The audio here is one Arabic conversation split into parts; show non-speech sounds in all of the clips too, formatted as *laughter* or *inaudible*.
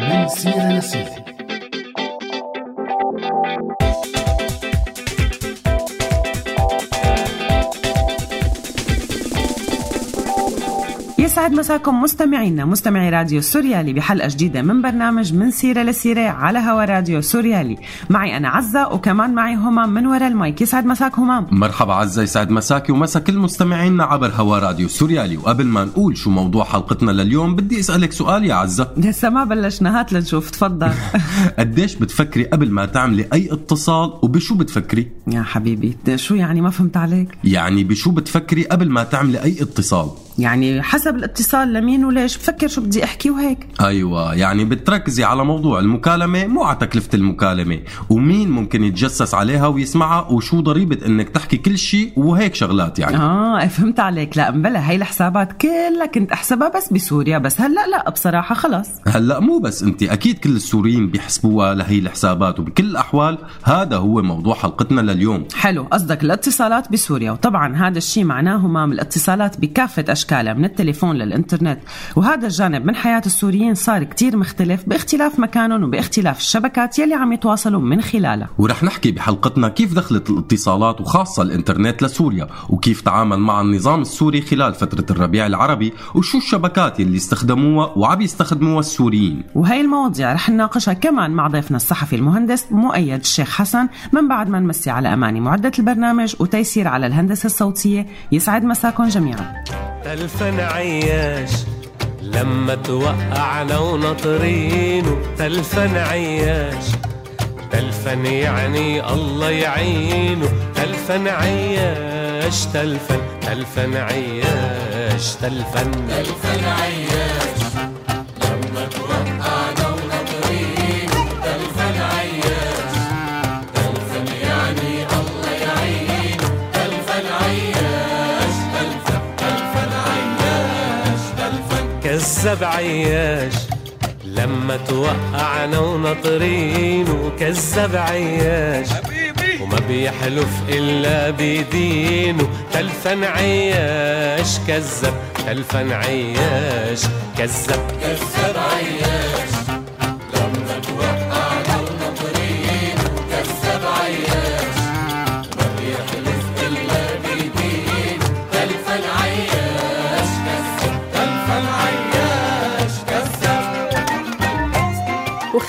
من سيرة لسيرة يسعد مساكم مستمعينا مستمعي راديو سوريالي بحلقة جديدة من برنامج من سيرة لسيرة على هوا راديو سوريالي. معي أنا عزة وكمان معي همام من وراء المايك. يسعد مساك همام مرحبا عزة يسعد مساكي ومسا كل مستمعينا عبر هوا راديو سوريالي. وقبل ما نقول شو موضوع حلقتنا لليوم بدي أسألك سؤال يا عزة. *laughs* لسه ما بلشنا هات لنشوف تفضل. *laughs* قديش بتفكري قبل ما تعملي أي اتصال وبشو بتفكري؟ يا حبيبي شو يعني ما فهمت عليك؟ يعني بشو بتفكري قبل ما تعملي أي اتصال؟ يعني حسب الاتصال لمين وليش؟ بفكر شو بدي أحكي وهيك. أيوه يعني بتركزي على موضوع المكالمة مو على تكلفة المكالمة. ومين ممكن يتجسس عليها ويسمعها وشو ضريبة إنك تحكي كل شيء وهيك شغلات يعني. آه فهمت عليك. لا مبلا هاي الحسابات كلها كنت أحسبها بس بسوريا بس. هلأ لا بصراحة خلص هلأ مو بس انت أكيد كل السوريين بيحسبوها لهي الحسابات وبكل الأحوال هذا هو موضوع حلقتنا لليوم. حلو قصدك الاتصالات بسوريا. وطبعا هذا الشيء معناه همام الاتصالات بكافة اشكالها من التليفون للإنترنت. وهذا الجانب من حياة السوريين صار كتير مختلف باختلاف مكانهم وباختلاف الشبكات يلي عم يتواصلوا من خلالها. ورح نحكي بحلقتنا كيف دخلت الاتصالات وخاصة الإنترنت لسوريا وكيف تعامل مع النظام السوري خلال فترة الربيع العربي وشو الشبكات اللي استخدموها وعم يستخدموها السوريين. وهي المواضيع رح نناقشها كمان مع ضيفنا الصحفي المهندس مؤيد الشيخ حسن من بعد ما نمسي على أماني معدة البرنامج وتيسير على الهندسة الصوتية. يسعد مساكم جميعا. تلفن عياش لما توقعنا وناطرينه تلفن عياش تلفن يعني الله يعينه. تلفن عياش تلفن تلفن عياش تلفن تلفن عياش كذب عياش لما توقعنا وناطرينه كذب عياش وما بيحلف إلا بدينه تلفن عياش كذب تلفن عياش كذب. كذب عياش.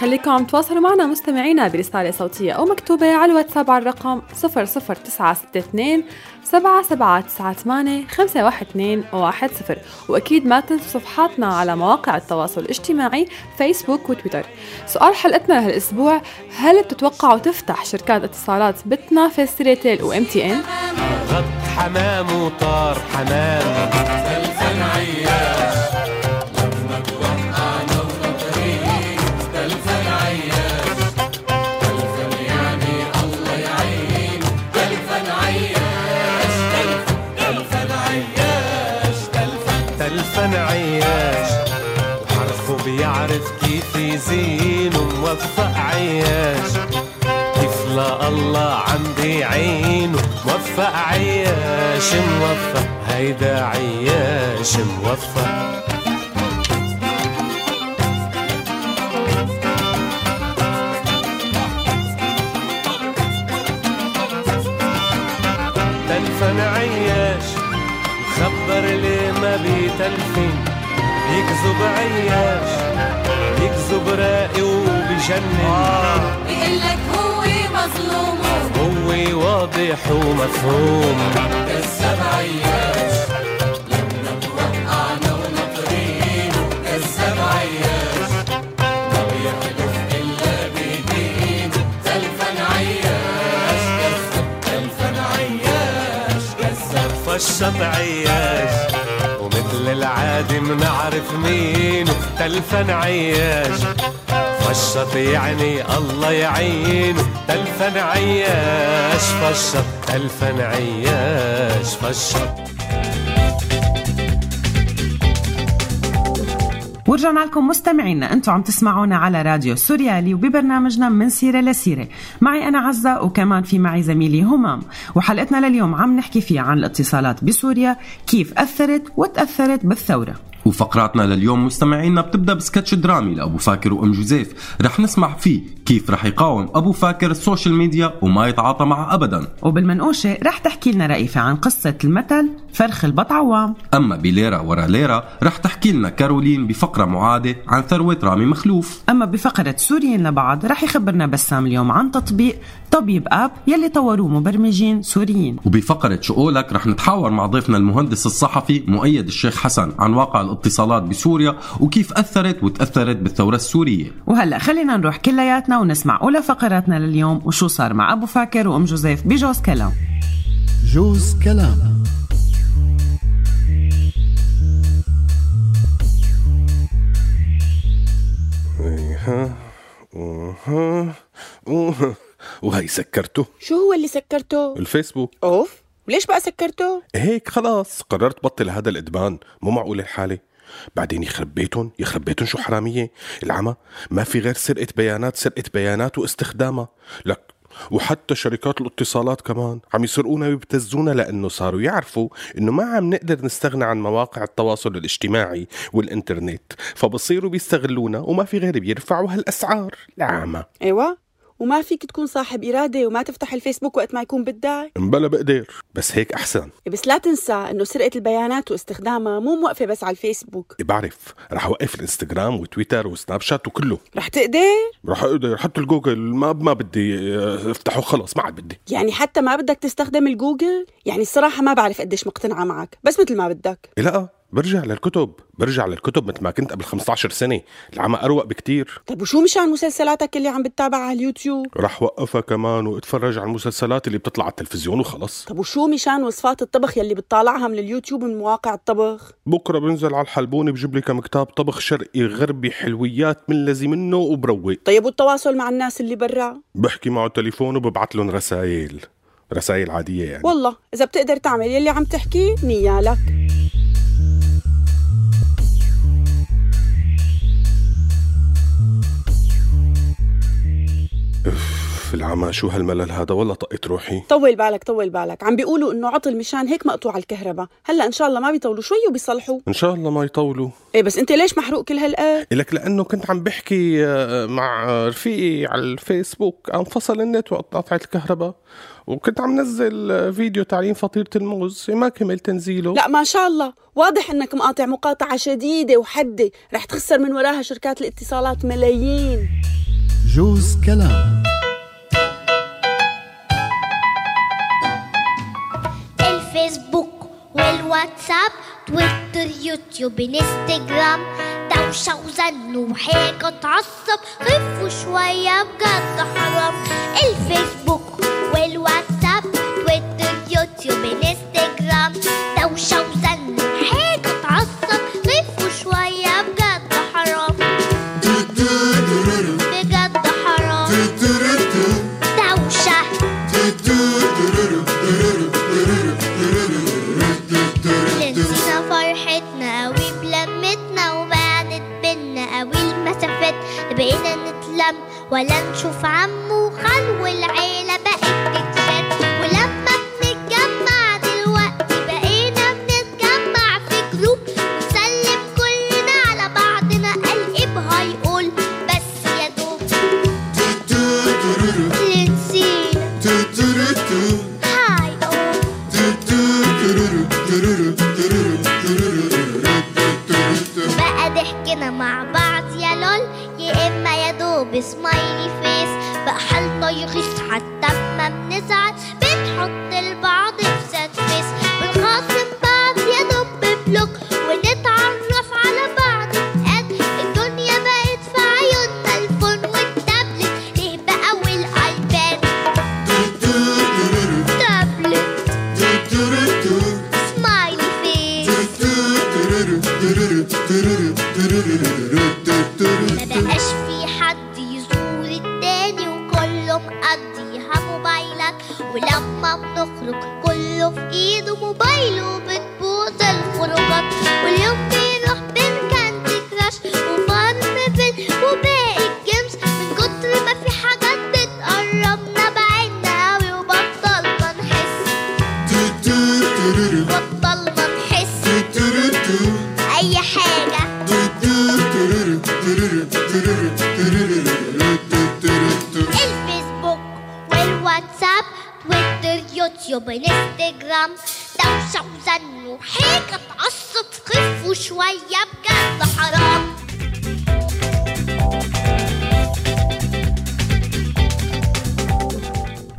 وخليكم عم تواصلوا معنا مستمعينا برسالة صوتية أو مكتوبة على الواتساب على الرقم 00962 7798 512 10 وأكيد ما تنسوا صفحاتنا على مواقع التواصل الاجتماعي فيسبوك وتويتر. سؤال حلقتنا لهالأسبوع هل بتتوقعوا تفتح شركات اتصالات بتنافس سيريتيل و MTN؟ غط حمام وطار حمام. تلفن عياش. يزين وموفق عياش. كيف لا الله عم بيعينه موفق عياش موفق. هيدا عياش موفق. تلفن عياش خبر ليه ما بيتلفن بيكذب عياش. بيكذب راقي وبجنن بيقلك هو مظلوم. هو واضح ومفهوم. كذب عياش لما توقعنا ونطرينه كذب عياش ومثل العادي منعرف مينه تلفن عياش فشط يعني الله يعينه تلفن عياش فشط تلفن عياش فشط ورجعنا لكم مستمعينا أنتم عم تسمعونا على راديو سوريالي وببرنامجنا من سيرة لسيرة. معي أنا عزة وكمان في معي زميلي همام. وحلقتنا لليوم عم نحكي فيها عن الاتصالات بسوريا كيف أثرت وتأثرت بالثورة. وفقراتنا لليوم مستمعينا بتبدأ بسكتش درامي لأبو فاكر وأم جوزيف. رح نسمع فيه كيف رح يقاوم أبو فاكر ال social media وما يتعاطى معه ابدا. وبالمنقوشة رح تحكي لنا رئيفة عن قصة المثل فرخ البط عوام أما بليرة ورا ليرة رح تحكي لنا كارولين بفقرة معادة عن ثروة رامي مخلوف. أما بفقرة سوريين لبعض رح يخبرنا بسام اليوم عن تطبيق طبيب آب يلي طوروه مبرمجين سوريين. وبفقرة شؤولك رح نتحاور مع ضيفنا المهندس الصحفي مؤيد الشيخ حسن عن واقع الاتصالات بسوريا وكيف أثرت وتأثرت بالثورة السورية. وهلأ خلينا نروح كلياتنا ونسمع أولى فقراتنا لليوم وشو صار مع أبو فاكر وأم جوزيف بجوز كلام. جوز كلام. ها وها وها وهي سكرته. شو هو اللي سكرته؟ الفيسبوك. أوف. وليش بقى سكرته؟ هيك خلاص قررت بطل هذا الإدمان. مو معقول الحالة. بعدين يخرب بيتهم يخرب بيتهم شو حرامية. العمى ما في غير سرقة بيانات سرقة بيانات واستخدامها. لك وحتى شركات الاتصالات كمان عم يسرقونا ويبتزونا لأنه صاروا يعرفوا إنه ما عم نقدر نستغنى عن مواقع التواصل الاجتماعي والإنترنت. فبصيروا بيستغلونا وما في غير بيرفعوا هالأسعار. العمى. أيوه. وما فيك تكون صاحب إرادة وما تفتح الفيسبوك وقت ما يكون بدك مبلا بقدر بس هيك أحسن. بس لا تنسى إنه سرقة البيانات واستخدامها مو موقفة بس على الفيسبوك. بعرف. رح أوقف الإنستغرام وتويتر وسناب شات وكله. رح تقدر؟ رح أقدر. حتى الجوجل ما ما بدي آه، أفتحه خلص ما عاد بدي. يعني حتى ما بدك تستخدم الجوجل؟ يعني الصراحة ما بعرف قديش مقتنعة معك بس مثل ما بدك. لا. برجع للكتب برجع للكتب مثل ما كنت قبل 15 سنة. العمى أروق بكتير. طيب وشو مشان مسلسلاتك اللي عم بتتابعها على اليوتيوب؟ رح وقفها كمان واتفرج على المسلسلات اللي بتطلع على التلفزيون وخلص. طب وشو مشان وصفات الطبخ يلي بتطالعها من اليوتيوب من مواقع الطبخ؟ بكرة بنزل على الحلبونة بجيب لي كم كتاب طبخ شرقي غربي حلويات من لذي منه وبروق. طيب والتواصل مع الناس اللي برا؟ بحكي معه تليفون وببعت لهم رسائل. رسائل عادية يعني. والله إذا بتقدر تعمل يلي عم تحكي نيالك. في العمى. شو هالملل هذا؟ والله طقت روحي. طول بالك طول بالك. عم بيقولوا إنه عطل مشان هيك مقطوع الكهرباء. هلأ إن شاء الله ما بيطولوا. شوي وبيصلحوا. إن شاء الله ما يطولوا. إيه بس أنت ليش محروق كل هالقد؟ لك لأنه كنت عم بحكي آه، مع رفيقي على الفيسبوك انفصل النت وقطعت الكهرباء. وكنت عم نزل آه، فيديو تعليم فطيرة الموز. ما كمل تنزيله. لا ما شاء الله. واضح إنك مقاطع مقاطعة شديدة وحدة. رح تخسر من وراها شركات الاتصالات ملايين. جوز كلام. الفيسبوك والواتساب تويتر يوتيوب انستجرام دوشة وزن وحاجة تعصب خفوا شوية بجد حرام الفيسبوك والواتساب تويتر يوتيوب انستجرام دوشة وزن بطل ما اي حاجة الفيسبوك والواتساب تويتر يوتيوب انستجرام دوشة وزن وحاجة تعصب خف وشوية بجد حرام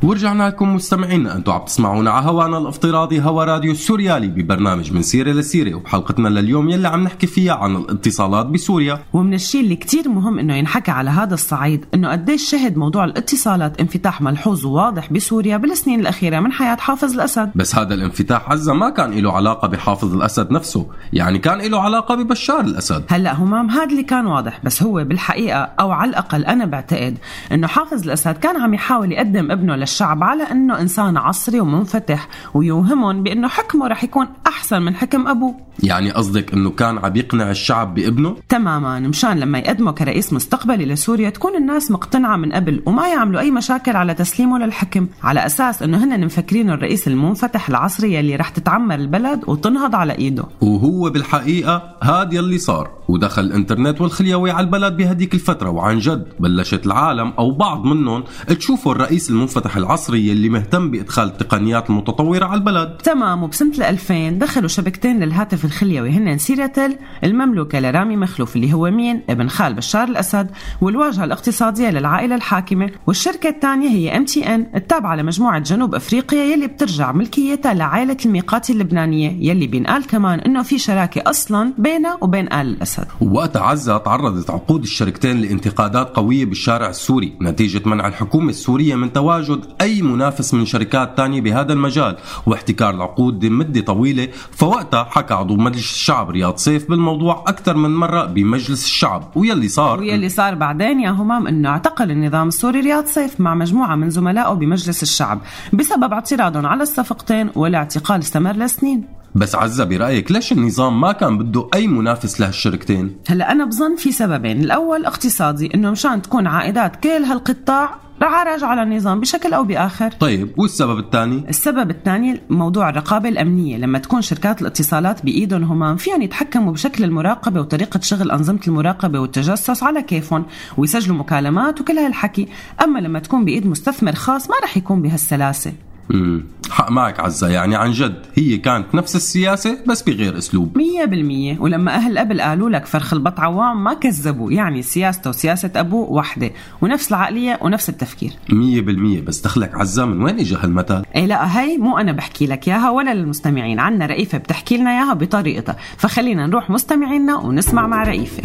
ورجعنا لكم مستمعينا أنتم عم تسمعونا على هوانا الافتراضي هوا راديو السوريالي ببرنامج من سيره لسيره وبحلقتنا لليوم يلي عم نحكي فيها عن الاتصالات بسوريا. ومن الشيء اللي كتير مهم إنه ينحكى على هذا الصعيد إنه قديش شهد موضوع الاتصالات انفتاح ملحوظ وواضح بسوريا بالسنين الأخيرة من حياة حافظ الأسد. بس هذا الانفتاح عزة ما كان له علاقة بحافظ الأسد نفسه يعني كان له علاقة ببشار الأسد. هلأ همام هذا اللي كان واضح بس هو بالحقيقة أو على الأقل أنا بعتقد إنه حافظ الأسد كان عم يحاول يقدم ابنه للشعب على أنه إنسان عصري ومنفتح ويوهمهم بأنه حكمه رح يكون أحسن من حكم أبوه. يعني قصدك أنه كان عم يقنع الشعب بابنه؟ تماما مشان لما يقدمه كرئيس مستقبلي لسوريا تكون الناس مقتنعة من قبل وما يعملوا أي مشاكل على تسليمه للحكم على أساس أنه هن مفكرينه الرئيس المنفتح العصري يلي رح تتعمر البلد وتنهض على إيده. وهو بالحقيقة هاد يلي صار ودخل الإنترنت والخليوي على البلد بهديك الفترة وعن جد بلشت العالم أو بعض منهم تشوفوا الرئيس المنفتح العصري يلي مهتم بإدخال التقنيات المتطورة على البلد. تمام وبسنة 2000 دخلوا شبكتين للهاتف الخليوي هن سيريتيل المملوكة لرامي مخلوف اللي هو مين؟ ابن خال بشار الأسد والواجهة الاقتصادية للعائلة الحاكمة والشركة الثانية هي MTN التابعة لمجموعة جنوب أفريقيا يلي بترجع ملكيتها لعائلة الميقاتي اللبنانية يلي بينقال كمان إنه في شراكة أصلا بينها وبين آل الأسد. ووقتها عزة تعرضت عقود الشركتين لانتقادات قوية بالشارع السوري نتيجة منع الحكومة السورية من تواجد أي منافس من شركات تانية بهذا المجال. واحتكار العقود لمدة طويلة فوقتها حكى عضو مجلس الشعب رياض سيف بالموضوع أكثر من مرة بمجلس الشعب. ويلي صار ويلي صار بعدين يا همام إنه اعتقل النظام السوري رياض سيف مع مجموعة من زملائه بمجلس الشعب. بسبب اعتراضهم على الصفقتين والاعتقال استمر لسنين. بس عزة برأيك ليش النظام ما كان بده أي منافس لهالشركتين؟ هلا أنا بظن في سببين الأول اقتصادي إنه مشان تكون عائدات كل هالقطاع رح راجع على النظام بشكل أو بآخر. طيب والسبب الثاني؟ السبب الثاني موضوع الرقابة الأمنية لما تكون شركات الاتصالات بإيدهم هم فيهم يتحكموا بشكل المراقبة وطريقة شغل أنظمة المراقبة والتجسس على كيفهم ويسجلوا مكالمات وكل هالحكي. أما لما تكون بإيد مستثمر خاص ما رح يكون بهالسلاسة. امم حق معك عزة يعني عن جد هي كانت نفس السياسة بس بغير أسلوب. مية بالمية. ولما أهل قبل قالوا لك فرخ البط عوام ما كذبوا يعني سياسته وسياسة أبوه وحدة ونفس العقلية ونفس التفكير. مية بالمية. بس دخلك عزة من وين إجا هالمثل إيه لا هي مو أنا بحكي لك إياها ولا للمستمعين عنا رئيفة بتحكي لنا إياها بطريقتها. فخلينا نروح مستمعينا ونسمع مع رئيفة.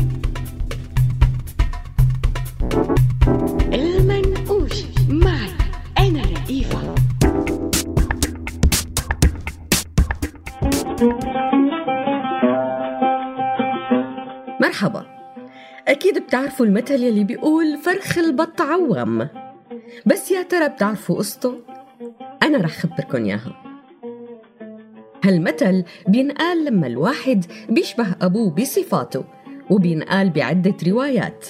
مرحبا. أكيد بتعرفوا المثل يلي بيقول فرخ البط عوام. بس يا ترى بتعرفوا قصته؟ أنا رح خبركن إياها. هالمثل بينقال لما الواحد بيشبه أبوه بصفاته وبينقال بعدة روايات.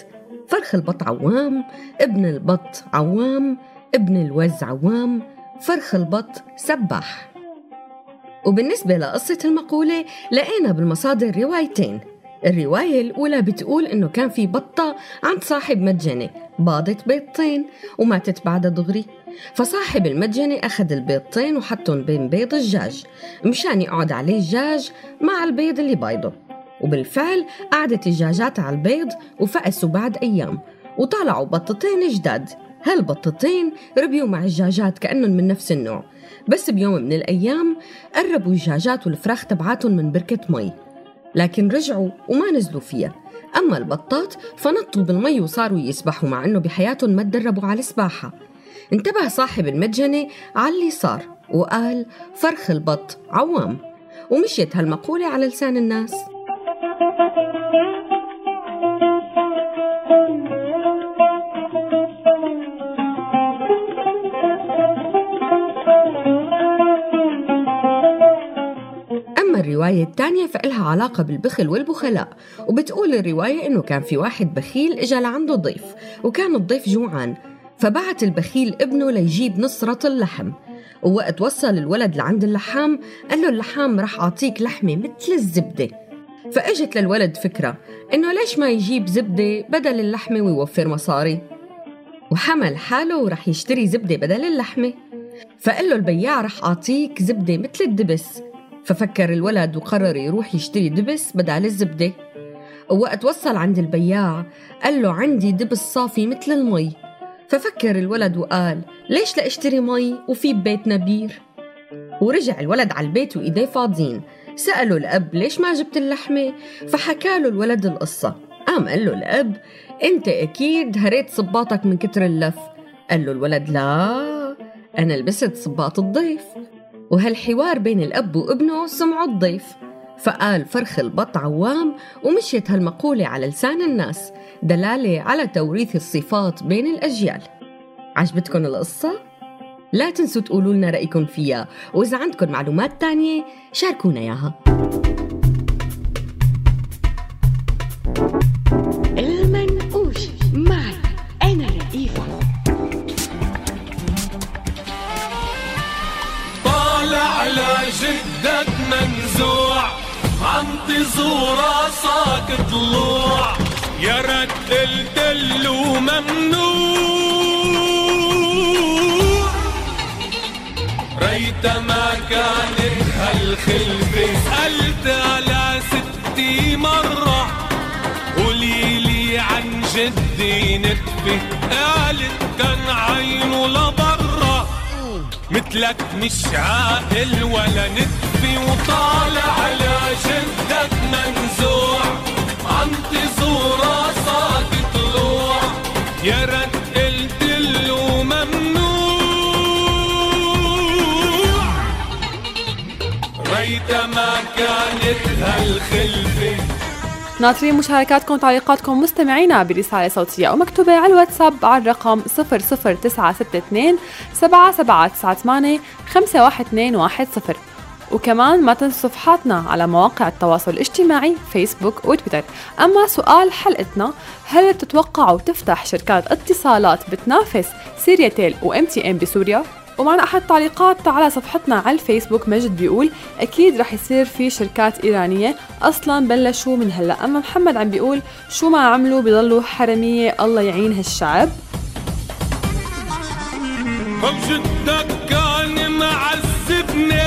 فرخ البط عوام ابن البط عوام ابن الوز عوام فرخ البط سباح. وبالنسبة لقصة المقولة لقينا بالمصادر روايتين. الرواية الأولى بتقول إنه كان في بطة عند صاحب متجنة باضت بيضتين وماتت بعدها دغري. فصاحب المتجنة أخذ البيضتين وحطهم بين بيض الدجاج مشان يقعد عليه الدجاج مع البيض اللي بايضه. وبالفعل قعدت الدجاجات على البيض وفقسوا بعد أيام وطلعوا بطتين جداد. هالبطتين ربيوا مع الدجاجات كأنهم من نفس النوع. بس بيوم من الأيام قربوا الدجاجات والفراخ تبعاتهم من بركة مي. لكن رجعوا وما نزلوا فيها. أما البطات فنطوا بالمي وصاروا يسبحوا مع أنه بحياتهم ما تدربوا على السباحة. انتبه صاحب المتجنة على اللي صار وقال فرخ البط عوام. ومشيت هالمقولة على لسان الناس. أما الرواية الثانية فإلها علاقة بالبخل والبخلاء وبتقول الرواية إنه كان في واحد بخيل إجا لعنده ضيف وكان الضيف جوعان فبعت البخيل ابنه ليجيب نص رطل لحم ووقت وصل الولد لعند اللحام قال له اللحام رح أعطيك لحمة مثل الزبدة. فإجت للولد فكرة إنه ليش ما يجيب زبدة بدل اللحمة ويوفر مصاري؟ وحمل حاله ورح يشتري زبدة بدل اللحمة. فقال له البياع رح أعطيك زبدة مثل الدبس. ففكر الولد وقرر يروح يشتري دبس بدل الزبدة. ووقت وصل عند البياع قال له عندي دبس صافي مثل المي. ففكر الولد وقال ليش لا اشتري مي وفي ببيتنا بير ورجع الولد على البيت وإيديه فاضيين. سأله الأب ليش ما جبت اللحمة؟ فحكى له الولد القصة. قام قال له الأب أنت أكيد هريت صباطك من كتر اللف. قال له الولد لا أنا لبست صباط الضيف. وهالحوار بين الأب وابنه سمعوا الضيف فقال فرخ البط عوام ومشيت هالمقولة على لسان الناس دلالة على توريث الصفات بين الأجيال. عجبتكم القصة؟ لا تنسوا تقولوا لنا رأيكم فيها وإذا عندكم معلومات تانية شاركونا إياها. لجدك منزوع عم تزور راسك طلوع يا رد قلت له ممنوع ريت ما كانت هالخلفة سألت على ستي مرة. قولي لي عن جدي نتفة. قالت كان عينه لبرا مثلك مش عاقل ولا نتفي وطالع على جدك منزوع. عم تزور راسك طلوع يا رد قلت له ممنوع ريت ما كانت هالخلفة ناطرين مشاركاتكم وتعليقاتكم مستمعينا برسالة صوتية أو مكتوبة على الواتساب على الرقم 00962 7798 51210 وكمان ما تنسوا صفحاتنا على مواقع التواصل الاجتماعي فيسبوك وتويتر أما سؤال حلقتنا هل تتوقعوا تفتح شركات اتصالات بتنافس سيريتيل و MTN بسوريا؟ ومعنا أحد التعليقات على صفحتنا على الفيسبوك مجد بيقول أكيد رح يصير في شركات إيرانية أصلا بلشوا من هلأ أما محمد عم بيقول شو ما عملوا بيضلوا حرمية الله يعين هالشعب. جدك كان معذبني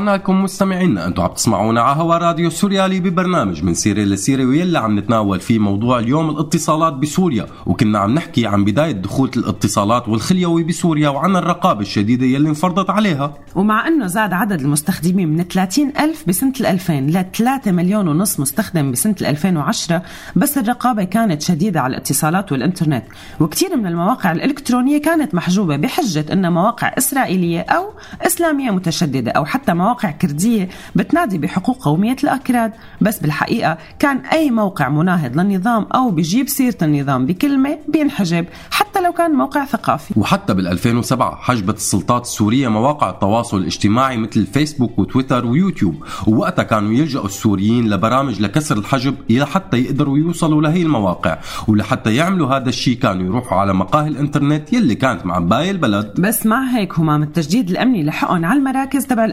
ورجعنا لكم مستمعينا أنتم عم تسمعونا على هوا راديو سوريالي ببرنامج من سيره لسيره واللي عم نتناول فيه موضوع اليوم الاتصالات بسوريا. وكنا عم نحكي عن بداية دخول الاتصالات والخليوي بسوريا وعن الرقابة الشديدة يلي انفرضت عليها. ومع أنه زاد عدد المستخدمين من 30 ألف بسنة 2000 ل 3 مليون ونص مستخدم بسنة 2010 بس الرقابة كانت شديدة على الاتصالات والإنترنت. وكثير من المواقع الإلكترونية كانت محجوبة بحجة أنها مواقع إسرائيلية أو إسلامية متشددة أو حتى مواقع كردية بتنادي بحقوق قومية الأكراد. بس بالحقيقة كان أي موقع مناهض للنظام أو بيجيب سيرة النظام بكلمة بينحجب حتى لو كان موقع ثقافي. وحتى بال 2007 حجبت السلطات السورية مواقع التواصل الاجتماعي مثل فيسبوك وتويتر ويوتيوب. ووقتها كانوا يلجأوا السوريين لبرامج لكسر الحجب إلى حتى يقدروا يوصلوا لهي المواقع. ولحتى يعملوا هذا الشيء كانوا يروحوا على مقاهي الإنترنت يلي كانت معباية البلد. بس مع هيك همام التجديد الأمني لحقهم على المراكز تبع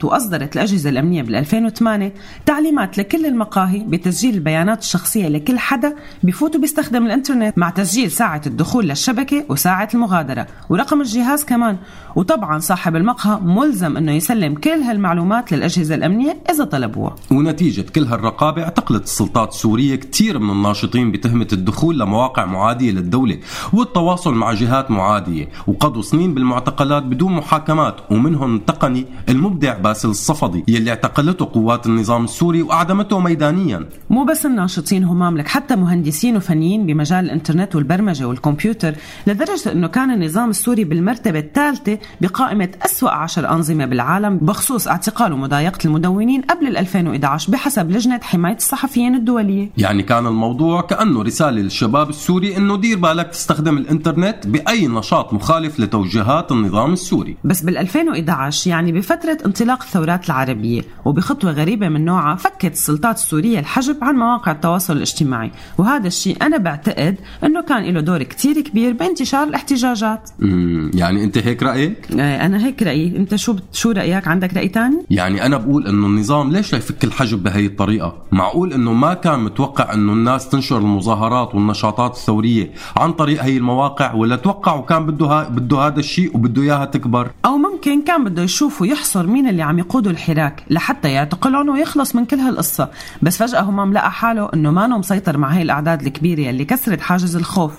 الإنترنت وأصدرت الأجهزة الأمنية بال 2008 تعليمات لكل المقاهي بتسجيل البيانات الشخصية لكل حدا بفوت وبيستخدم الإنترنت مع تسجيل ساعة الدخول للشبكة وساعة المغادرة ورقم الجهاز كمان. وطبعا صاحب المقهى ملزم أنه يسلم كل هالمعلومات للأجهزة الأمنية إذا طلبوها. ونتيجة كل هالرقابة اعتقلت السلطات السورية كثير من الناشطين بتهمة الدخول لمواقع معادية للدولة والتواصل مع جهات معادية وقضوا سنين بالمعتقلات بدون محاكمات ومنهم التقني المبدع باسل الصفدي يلي اعتقلته قوات النظام السوري وأعدمته ميدانيا. مو بس الناشطين همام لك حتى مهندسين وفنيين بمجال الإنترنت والبرمجة والكمبيوتر لدرجة أنه كان النظام السوري بالمرتبة الثالثة بقائمة أسوأ عشر أنظمة بالعالم بخصوص اعتقال ومضايقة المدونين قبل ال 2011 بحسب لجنة حماية الصحفيين الدولية. يعني كان الموضوع كأنه رسالة للشباب السوري أنه دير بالك تستخدم الإنترنت بأي نشاط مخالف لتوجيهات النظام السوري. بس بال 2011 يعني بفترة انطلاق الثورات العربية وبخطوة غريبة من نوعها فكت السلطات السورية الحجب عن مواقع التواصل الاجتماعي وهذا الشيء أنا بعتقد أنه كان له دور كتير كبير بانتشار الاحتجاجات مم، يعني أنت هيك رأيك؟ إيه، أنا هيك رأيي أنت شو شو رأيك عندك رأي تاني؟ يعني أنا بقول إنه النظام ليش يفك الحجب بهي الطريقة؟ معقول إنه ما كان متوقع إنه الناس تنشر المظاهرات والنشاطات الثورية عن طريق هي المواقع ولا توقع وكان بده ها بده هذا الشيء وبده إياها تكبر؟ أو ممكن كان بده يشوف ويحصر مين اللي عم يقودوا الحراك لحتى يعتقلهم ويخلص من كل هالقصة. بس فجأة همام لقى حاله إنه ما مسيطر مع هي الأعداد الكبيرة اللي كسرت حاجز الخوف.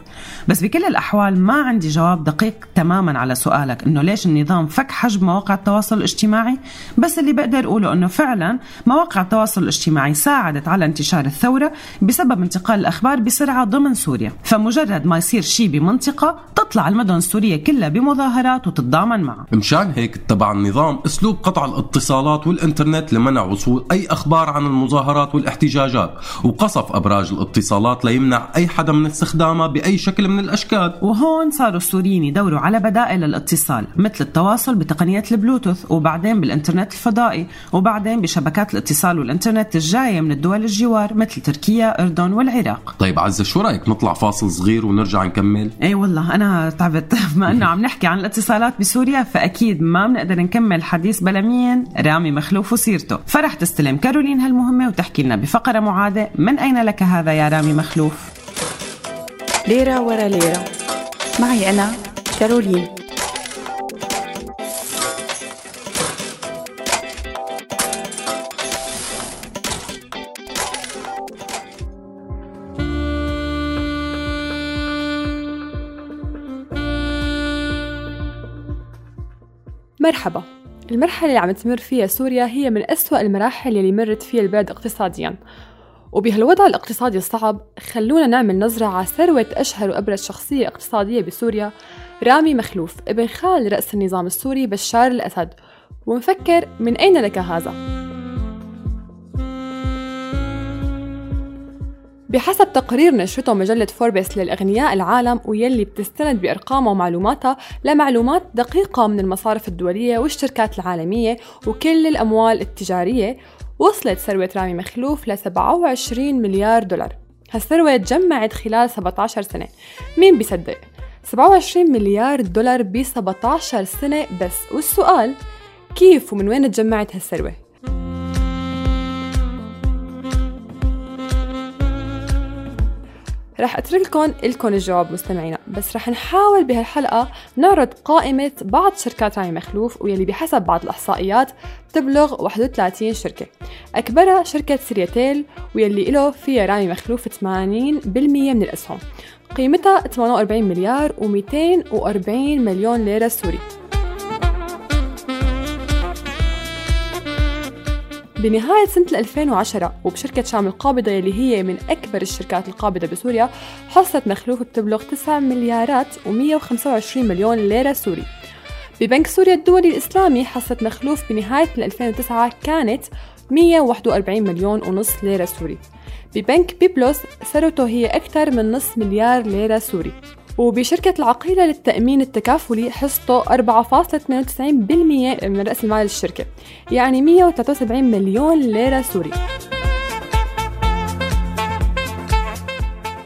بس بكل الأحوال ما عندي جواب دقيق تماما على سؤالك إنه ليش النظام فك حجب مواقع التواصل الاجتماعي؟ بس اللي بقدر أقوله إنه فعلا مواقع التواصل الاجتماعي ساعدت على انتشار الثورة بسبب انتقال الأخبار بسرعة ضمن سوريا. فمجرد ما يصير شيء بمنطقة تطلع المدن السورية كلها بمظاهرات وتتضامن معها. مشان هيك اتبع النظام أسلوب قطع الاتصالات والإنترنت لمنع وصول أي أخبار عن المظاهرات والاحتجاجات وقصف أبراج الاتصالات ليمنع أي حدا من استخدامها بأي شكل من الأشكال. وهون صاروا السوريين يدوروا على بدائل الاتصال مثل التواصل بتقنية البلوتوث وبعدين بالإنترنت الفضائي وبعدين بشبكات الاتصال والإنترنت الجاية من الدول الجوار مثل تركيا أردن والعراق. طيب عزة شو رأيك نطلع فاصل صغير ونرجع نكمل؟ إي والله أنا تعبت. *laughs* بما إنه عم نحكي عن الاتصالات بسوريا فأكيد ما بنقدر نكمل حديث بلا مين رامي مخلوف وسيرته. فرح تستلم كارولين هالمهمه وتحكي لنا بفقرة معادة من أين لك هذا يا رامي مخلوف؟ ليرة ورا ليرة. معي أنا كارولين. مرحبا. المرحلة اللي عم تمر فيها سوريا هي من أسوأ المراحل اللي مرت فيها البلد اقتصاديا وبهالوضع الاقتصادي الصعب خلونا نعمل نظرة على ثروة أشهر وأبرز شخصية اقتصادية بسوريا رامي مخلوف ابن خال رأس النظام السوري بشار الأسد ونفكر من أين لك هذا؟ بحسب تقرير نشرته مجلة فوربس للأغنياء العالم ويلي بتستند بأرقامها ومعلوماتها لمعلومات دقيقة من المصارف الدولية والشركات العالمية وكل الأموال التجارية وصلت ثروة رامي مخلوف ل 27 مليار دولار هالثروة تجمعت خلال 17 سنة مين بيصدق؟ 27 مليار دولار ب 17 سنة بس والسؤال كيف ومن وين تجمعت هالثروة؟ رح أترككم لكم الجواب مستمعينا. بس رح نحاول بهالحلقة نعرض قائمة بعض شركات رامي مخلوف واللي بحسب بعض الإحصائيات تبلغ 31 شركة. أكبرها شركة سرياتيل واللي له فيها رامي مخلوف 80% من الأسهم. قيمتها 48 مليار و240 مليون ليرة سوري. بنهاية سنة 2010 وبشركة شام القابضة يلي هي من أكبر الشركات القابضة بسوريا حصة مخلوف بتبلغ 9 مليارات و125 مليون ليرة سوري. ببنك سوريا الدولي الإسلامي حصة مخلوف بنهاية 2009 كانت 141 مليون ونص ليرة سوري. ببنك بيبلوس ثروته هي أكثر من نصف مليار ليرة سوري. وبشركة العقيلة للتأمين التكافلي حصته 4.92% من رأس المال الشركة يعني 173 مليون ليرة سوري.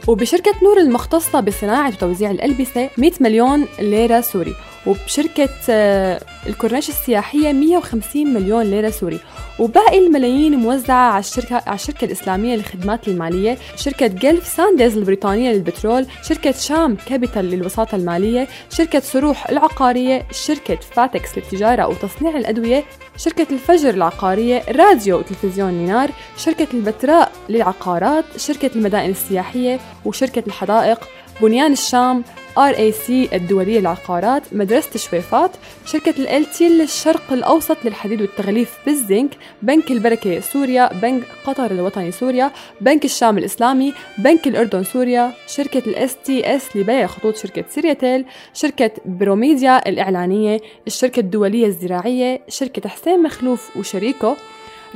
وبشركة نور المختصة بصناعة وتوزيع الألبسة 100 مليون ليرة سوري. وبشركة آه، الكورنيش السياحية 150 مليون ليرة سوري. وباقي الملايين موزعة على الشركة على الشركة الإسلامية للخدمات المالية شركة Gulfsands البريطانية للبترول شركة شام كابيتال للوساطة المالية شركة صروح العقارية شركة فاتكس للتجارة وتصنيع الأدوية شركة الفجر العقارية راديو وتلفزيون نينار شركة البتراء للعقارات شركة المدائن السياحية وشركة الحدائق. بنيان الشام RAC الدولية للعقارات مدرسة شويفات شركة الإلتي للشرق الأوسط للحديد والتغليف بالزنك بنك البركة سوريا بنك قطر الوطني سوريا بنك الشام الإسلامي بنك الأردن سوريا شركة ال STS لبيع خطوط شركة سيريتيل شركة بروميديا الإعلانية الشركة الدولية الزراعية شركة حسين مخلوف وشريكه.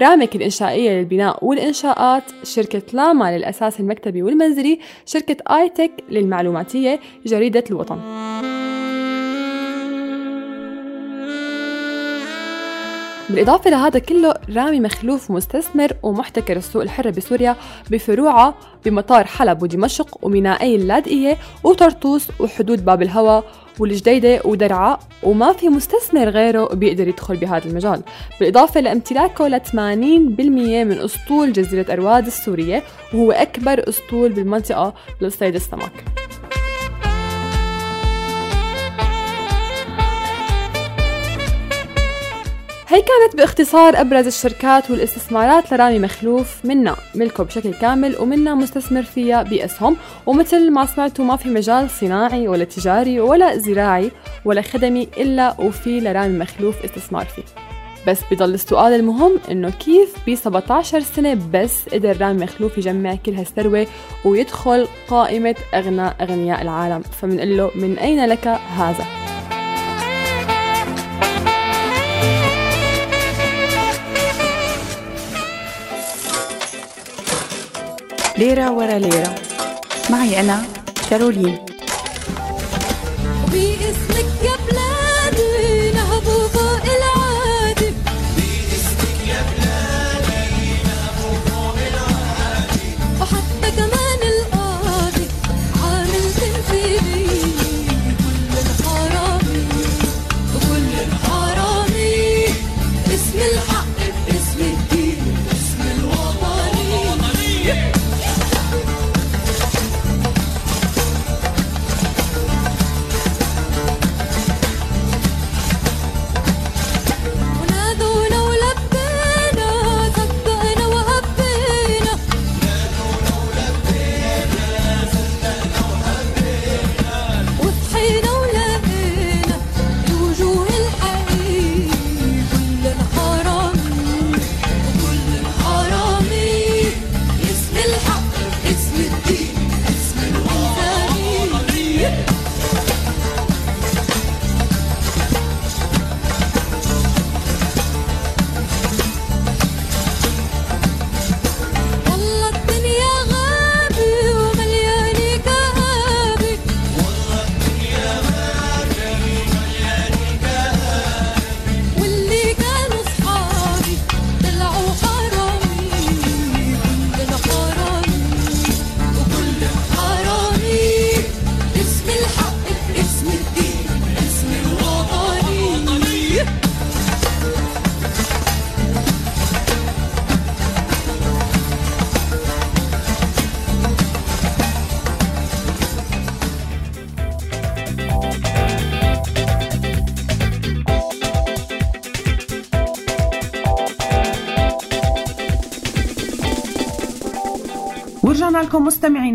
رامك الإنشائية للبناء والإنشاءات شركة لاما للأساس المكتبي والمنزلي شركة آيتك للمعلوماتية جريدة الوطن. بالإضافة لهذا كله رامي مخلوف مستثمر ومحتكر السوق الحر بسوريا بفروعه بمطار حلب ودمشق ومينائي اللاذقية وطرطوس وحدود باب الهوى والجديدة ودرعا وما في مستثمر غيره بيقدر يدخل بهذا المجال. بالإضافة لامتلاكه ل 80% من أسطول جزيرة أرواد السورية وهو أكبر أسطول بالمنطقة لصيد السمك. كانت باختصار أبرز الشركات والاستثمارات لرامي مخلوف منا ملكه بشكل كامل ومنا مستثمر فيها بأسهم ومثل ما سمعتوا ما في مجال صناعي ولا تجاري ولا زراعي ولا خدمي إلا وفي لرامي مخلوف استثمار فيه. بس بضل السؤال المهم إنه كيف ب 17 سنة بس قدر رامي مخلوف يجمع كل هالثروة ويدخل قائمة أغنى أغنياء العالم؟ فمنقول له من أين لك هذا؟ ليرة ورا ليرة. معي أنا كارولين.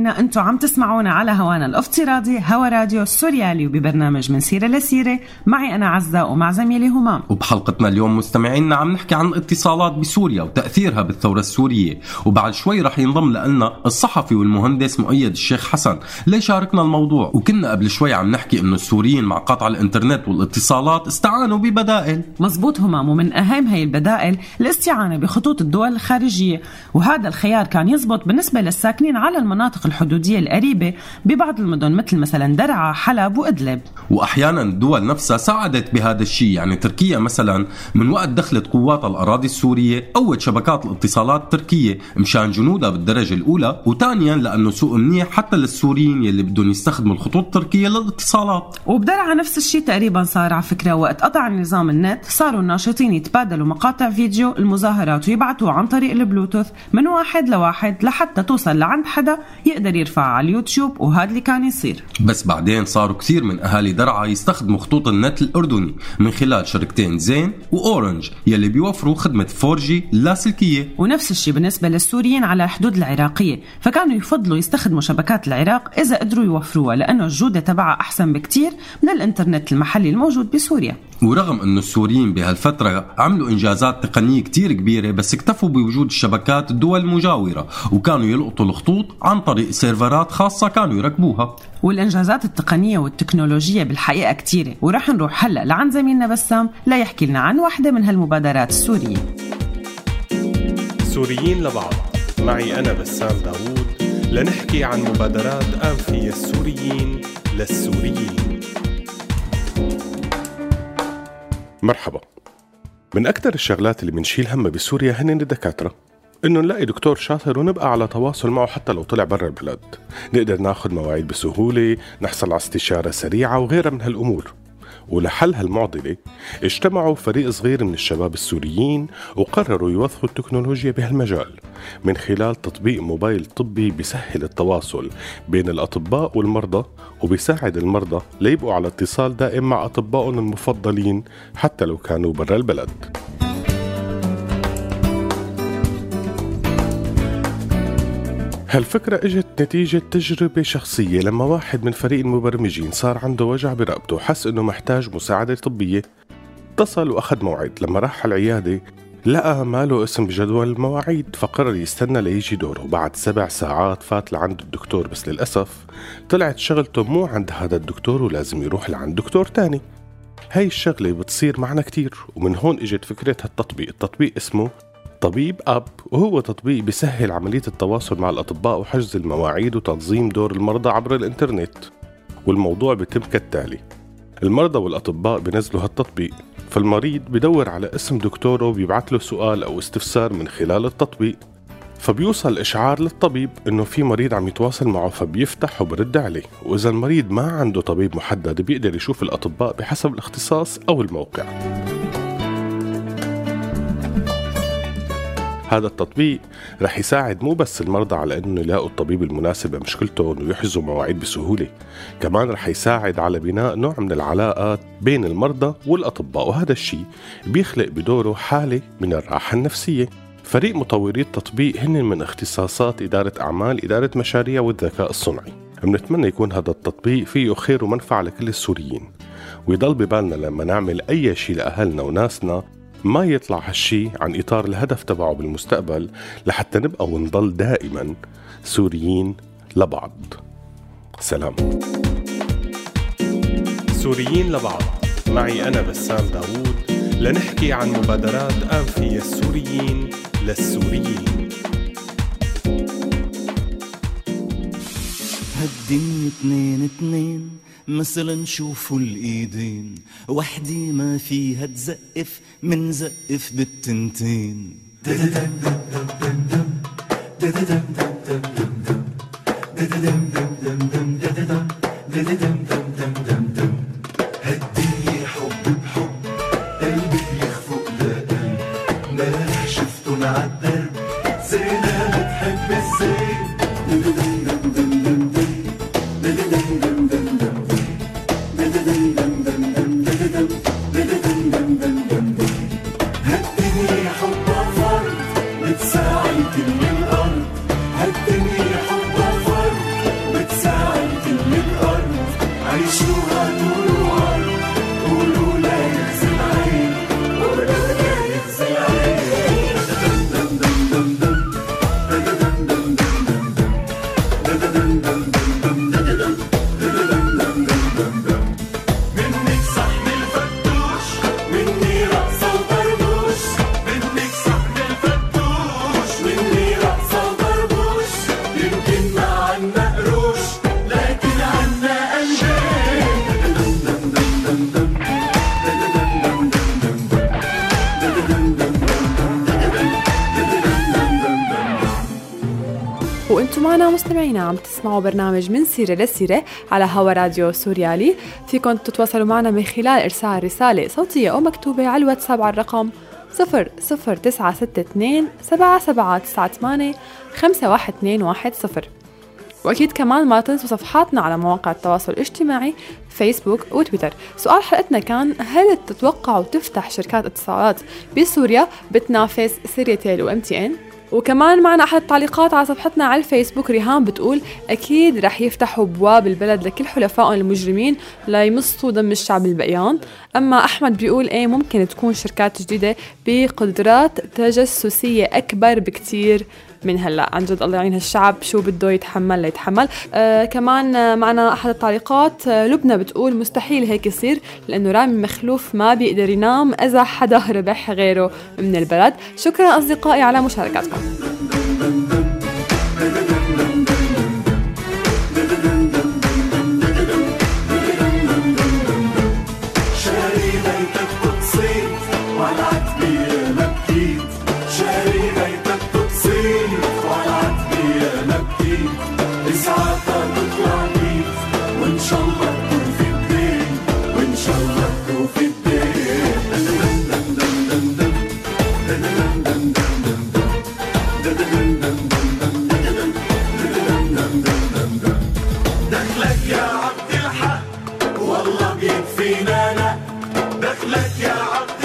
مستمعينا أنتم عم تسمعونا على هوانا الافتراضي هوا راديو السوريالي وببرنامج من سيرة لسيرة. معي أنا عزة ومع زميلي همام وبحلقتنا اليوم مستمعينا عم نحكي عن الاتصالات بسوريا وتأثيرها بالثورة السورية. وبعد شوي رح ينضم لنا الصحفي والمهندس مؤيد الشيخ حسن ليشاركنا الموضوع. وكنا قبل شوي عم نحكي إنه السوريين مع قطع الإنترنت والاتصالات استعانوا ببدائل. مزبوط همام ومن أهم هي البدائل الاستعانة بخطوط الدول الخارجية. وهذا الخيار كان يزبط بالنسبة للساكنين على المناطق الحدودية القريبة ببعض المدن مثل مثلا درعا حلب وإدلب. واحيانا الدول نفسها ساعدت بهذا الشيء. يعني تركيا مثلا من وقت دخلت قوات الأراضي السورية قوت شبكات الاتصالات التركية مشان جنودها بالدرجة الأولى وثانيا لأنه سوق منيح حتى للسوريين يلي بدهم يستخدموا الخطوط التركية للاتصالات. وبدرعا نفس الشيء تقريبا صار على فكرة وقت قطع نظام النت صاروا الناشطين يتبادلوا مقاطع فيديو المظاهرات ويبعتوها عن طريق البلوتوث من واحد لواحد لحتى توصل لعند حدا يقدر يرفعها على اليوتيوب وهذا اللي كان يصير. بس بعدين صاروا كثير من أهالي درعا يستخدموا خطوط النت الأردني من خلال شركتين زين وأورنج يلي بيوفروا خدمة 4G لاسلكيه ونفس الشيء بالنسبة للسوريين على الحدود العراقية فكانوا يفضلوا يستخدموا شبكات العراق إذا قدروا يوفروها لأنه الجودة تبعها أحسن بكتير من الإنترنت المحلي الموجود بسوريا. ورغم انه السوريين بهالفترة عملوا إنجازات تقنية كتير كبيرة بس اكتفوا بوجود الشبكات الدول المجاورة وكانوا يلقطوا الخطوط عن طريق سيرفرات خاصة كانوا يركبوها. والإنجازات التقنية والتكنولوجية بالحقيقة كتيرة ورح نروح هلأ لعند زميلنا بسام ليحكي لنا عن واحدة من هالمبادرات السورية. سوريين لبعض. معي أنا بسام داوود لنحكي عن مبادرات فيها السوريين للسوريين. مرحبا. من أكثر الشغلات اللي بنشيل همها بسوريا هن الدكاترة. إنه نلاقي دكتور شاطر ونبقى على تواصل معه حتى لو طلع برا البلد. نقدر ناخد مواعيد بسهولة نحصل على استشارة سريعة وغيرها من هالأمور. ولحل هالمعضلة اجتمعوا فريق صغير من الشباب السوريين وقرروا يوظفوا التكنولوجيا بهالمجال من خلال تطبيق موبايل طبي بيسهل التواصل بين الأطباء والمرضى وبيساعد المرضى ليبقوا على اتصال دائم مع أطبائهم المفضلين حتى لو كانوا برا البلد. هالفكرة إجت نتيجة تجربة شخصية لما واحد من فريق المبرمجين صار عنده وجع برقبته وحس إنه محتاج مساعدة طبية. اتصل وأخذ موعد. لما راح على العيادة لقى ما له اسم بجدول المواعيد فقرر يستنى ليجي دوره. بعد سبع ساعات فات لعند الدكتور بس للأسف طلعت شغلته مو عند هذا الدكتور ولازم يروح لعند دكتور تاني. هاي الشغلة بتصير معنا كتير ومن هون إجت فكرة هالتطبيق التطبيق اسمه طبيب أب وهو تطبيق بيسهل عملية التواصل مع الأطباء وحجز المواعيد وتنظيم دور المرضى عبر الإنترنت والموضوع بيتم كالتالي المرضى والأطباء بينزلوا هالتطبيق فالمريض بدور على اسم دكتوره وبيبعت له سؤال أو استفسار من خلال التطبيق فبيوصل إشعار للطبيب إنه في مريض عم يتواصل معه فبيفتح وبرد عليه وإذا المريض ما عنده طبيب محدد بيقدر يشوف الأطباء بحسب الاختصاص أو الموقع. هذا التطبيق رح يساعد مو بس المرضى على إنه يلاقوا الطبيب المناسب لمشكلتهم ويحجزوا مواعيد بسهولة، كمان رح يساعد على بناء نوع من العلاقات بين المرضى والأطباء وهذا الشيء بيخلق بدوره حالة من الراحة النفسية. فريق مطوري التطبيق هن من اختصاصات إدارة أعمال إدارة مشاريع والذكاء الصنعي بنتمنى يكون هذا التطبيق فيه خير ومنفعة لكل السوريين ويضل ببالنا لما نعمل أي شيء لأهلنا وناسنا ما يطلع هالشي عن إطار الهدف تبعه بالمستقبل لحتى نبقى ونضل دائما سوريين لبعض. سلام. سوريين لبعض. معي أنا بسام داوود لنحكي عن مبادرات فيها السوريين للسوريين. هالدنيا اتنين اتنين مثلا نشوفوا الإيدين. وحدي ما فيها تزقف من زقف بالتنتين. هالدنيا حب بحب قلبي بيخفق لقلب ما شفته مع مستمعينا عم تسمعوا برنامج من سيرة لسيرة على هوا راديو سوريالي فيكم تتواصلوا معنا من خلال إرسال رسالة صوتية أو مكتوبة على الواتساب على الرقم 00962 7798 51210 وأكيد كمان ما تنسوا صفحاتنا على مواقع التواصل الاجتماعي فيسبوك وتويتر. سؤال حلقتنا كان هل تتوقعوا تفتح شركات اتصالات بسوريا؟ بتنافس سيريتيل و MTN وكمان معنا أحد التعليقات على صفحتنا على الفيسبوك ريهام بتقول أكيد رح يفتحوا بواب البلد لكل حلفائهم المجرمين ليمصوا دم الشعب البقيان أما أحمد بيقول إيه ممكن تكون شركات جديدة بقدرات تجسسية أكبر بكتير. من هلا. عن جد الله يعين هالشعب شو بده يتحمل ليتحمل. آه كمان آه، معنا أحد التعليقات آه لبنى بتقول مستحيل هيك يصير لأنه رامي مخلوف ما بيقدر ينام إذا حدا ربح غيره من البلد. شكرا أصدقائي على مشاركاتكم أنا دخلك يا عبد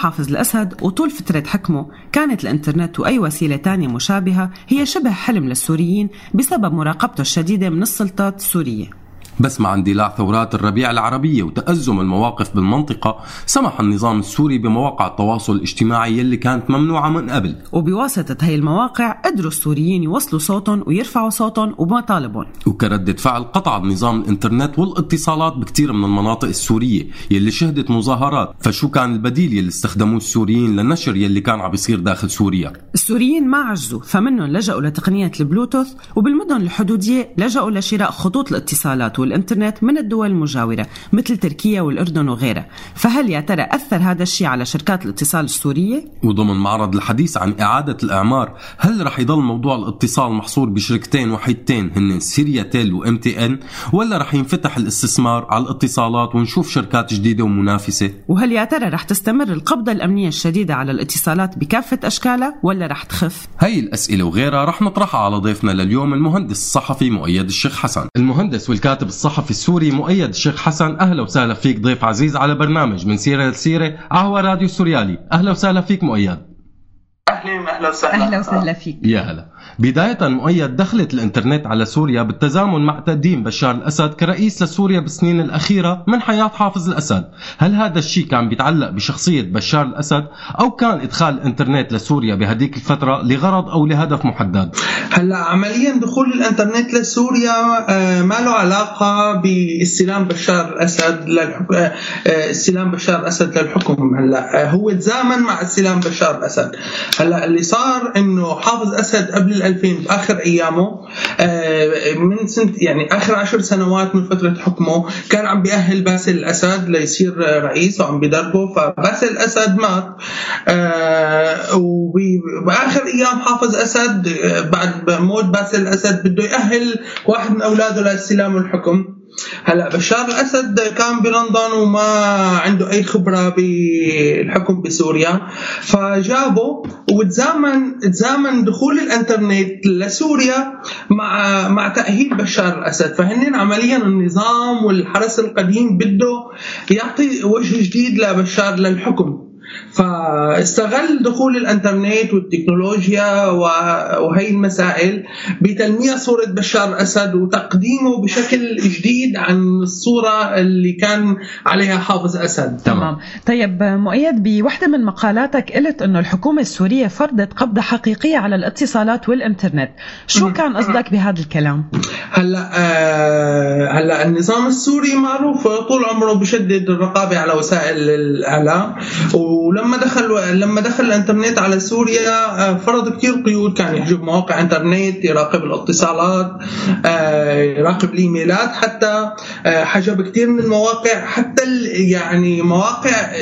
حافظ الأسد وطول فترة حكمه كانت الإنترنت وأي وسيلة تانية مشابهة هي شبه حلم للسوريين بسبب مراقبته الشديدة من السلطات السورية. بس مع اندلاع ثورات الربيع العربية وتأزم المواقف بالمنطقة سمح النظام السوري بمواقع التواصل الاجتماعي يلي كانت ممنوعة من قبل. وبواسطة هي المواقع قدروا السوريين يوصلوا صوتهم ويرفعوا صوتهم ومطالبهم وكردة فعل قطع النظام الإنترنت والاتصالات بكتير من المناطق السورية يلي شهدت مظاهرات. فشو كان البديل يلي استخدموه السوريين للنشر يلي كان عم بيصير داخل سوريا؟ السوريين ما عجزوا فمنهم لجأوا لتقنية البلوتوث وبالمدن الحدودية لجأوا لشراء خطوط الاتصالات والإنترنت من الدول المجاورة مثل تركيا والأردن وغيرها فهل يا ترى أثر هذا الشيء على شركات الاتصال السورية؟ وضمن معرض الحديث عن إعادة الإعمار هل رح يضل موضوع الاتصال محصور بشركتين وحيدتين هن سيريا تيل وام تي إن ولا رح ينفتح الاستثمار على الاتصالات ونشوف شركات جديدة ومنافسة وهل يا ترى رح تستمر القبضة الأمنية الشديدة على الاتصالات بكافة أشكالها ولا رح تخف؟ هي الأسئلة وغيرها رح نطرحها على ضيفنا لليوم المهندس الصحفي مؤيد الشيخ حسن المهندس والكاتب الصحفي السوري مؤيد الشيخ حسن. أهلا وسهلا فيك ضيف عزيز على برنامج من سيرة لسيرة. عهوى راديو سوريالي أهلا وسهلا فيك مؤيد. أهلا أهلا وسهلا. أهلا وسهلا فيك. يا هلا. بداية مؤيد دخلت الإنترنت على سوريا بالتزامن مع تقديم بشار الأسد كرئيس لسوريا بالسنين الأخيرة من حياة حافظ الأسد. هل هذا الشيء كان بيتعلق بشخصية بشار الأسد أو كان إدخال الإنترنت لسوريا بهديك الفترة لغرض أو لهدف محدد؟ هلا عمليا دخول الإنترنت لسوريا آه، ما له علاقة باستلام بشار الأسد للحكم آه، استلام بشار الأسد للحكم هلا. آه، هو تزامن مع استلام بشار الأسد. هلا اللي صار إنه حافظ أسد قبل ال 2000 بآخر أيامه آه، من سنة يعني آخر عشر سنوات من فترة حكمه كان عم بيأهل باسل الأسد ليصير رئيس وعم بدربه فباسل الأسد مات آه، وباخر أيام حافظ أسد آه، بعد موت باسل الأسد بده يأهل واحد من أولاده لاستلام الحكم. هلا بشار الأسد كان بلندن وما عنده أي خبرة بالحكم بسوريا. فجابه وتزامن تزامن دخول الإنترنت لسوريا مع مع تأهيل بشار الأسد. فهن عمليا النظام والحرس القديم بده يعطي وجه جديد لبشار للحكم. فاستغل دخول الانترنت والتكنولوجيا و- وهي المسائل بتلميع صورة بشار الأسد وتقديمه بشكل جديد عن الصورة اللي كان عليها حافظ أسد تمام. طيب مؤيد بوحدة من مقالاتك قلت أنه الحكومة السورية فرضت قبضة حقيقية على الاتصالات والإنترنت. شو كان قصدك بهذا الكلام؟ هلأ آه هلأ النظام السوري معروف طول عمره بشدد الرقابة على وسائل الإعلام ولما دخل لما دخل الانترنت على سوريا آه فرض كثير قيود كان يحجب مواقع انترنت يراقب الاتصالات آه يراقب الإيميلات حتى آه حجب كثير من المواقع حتى يعني مواقع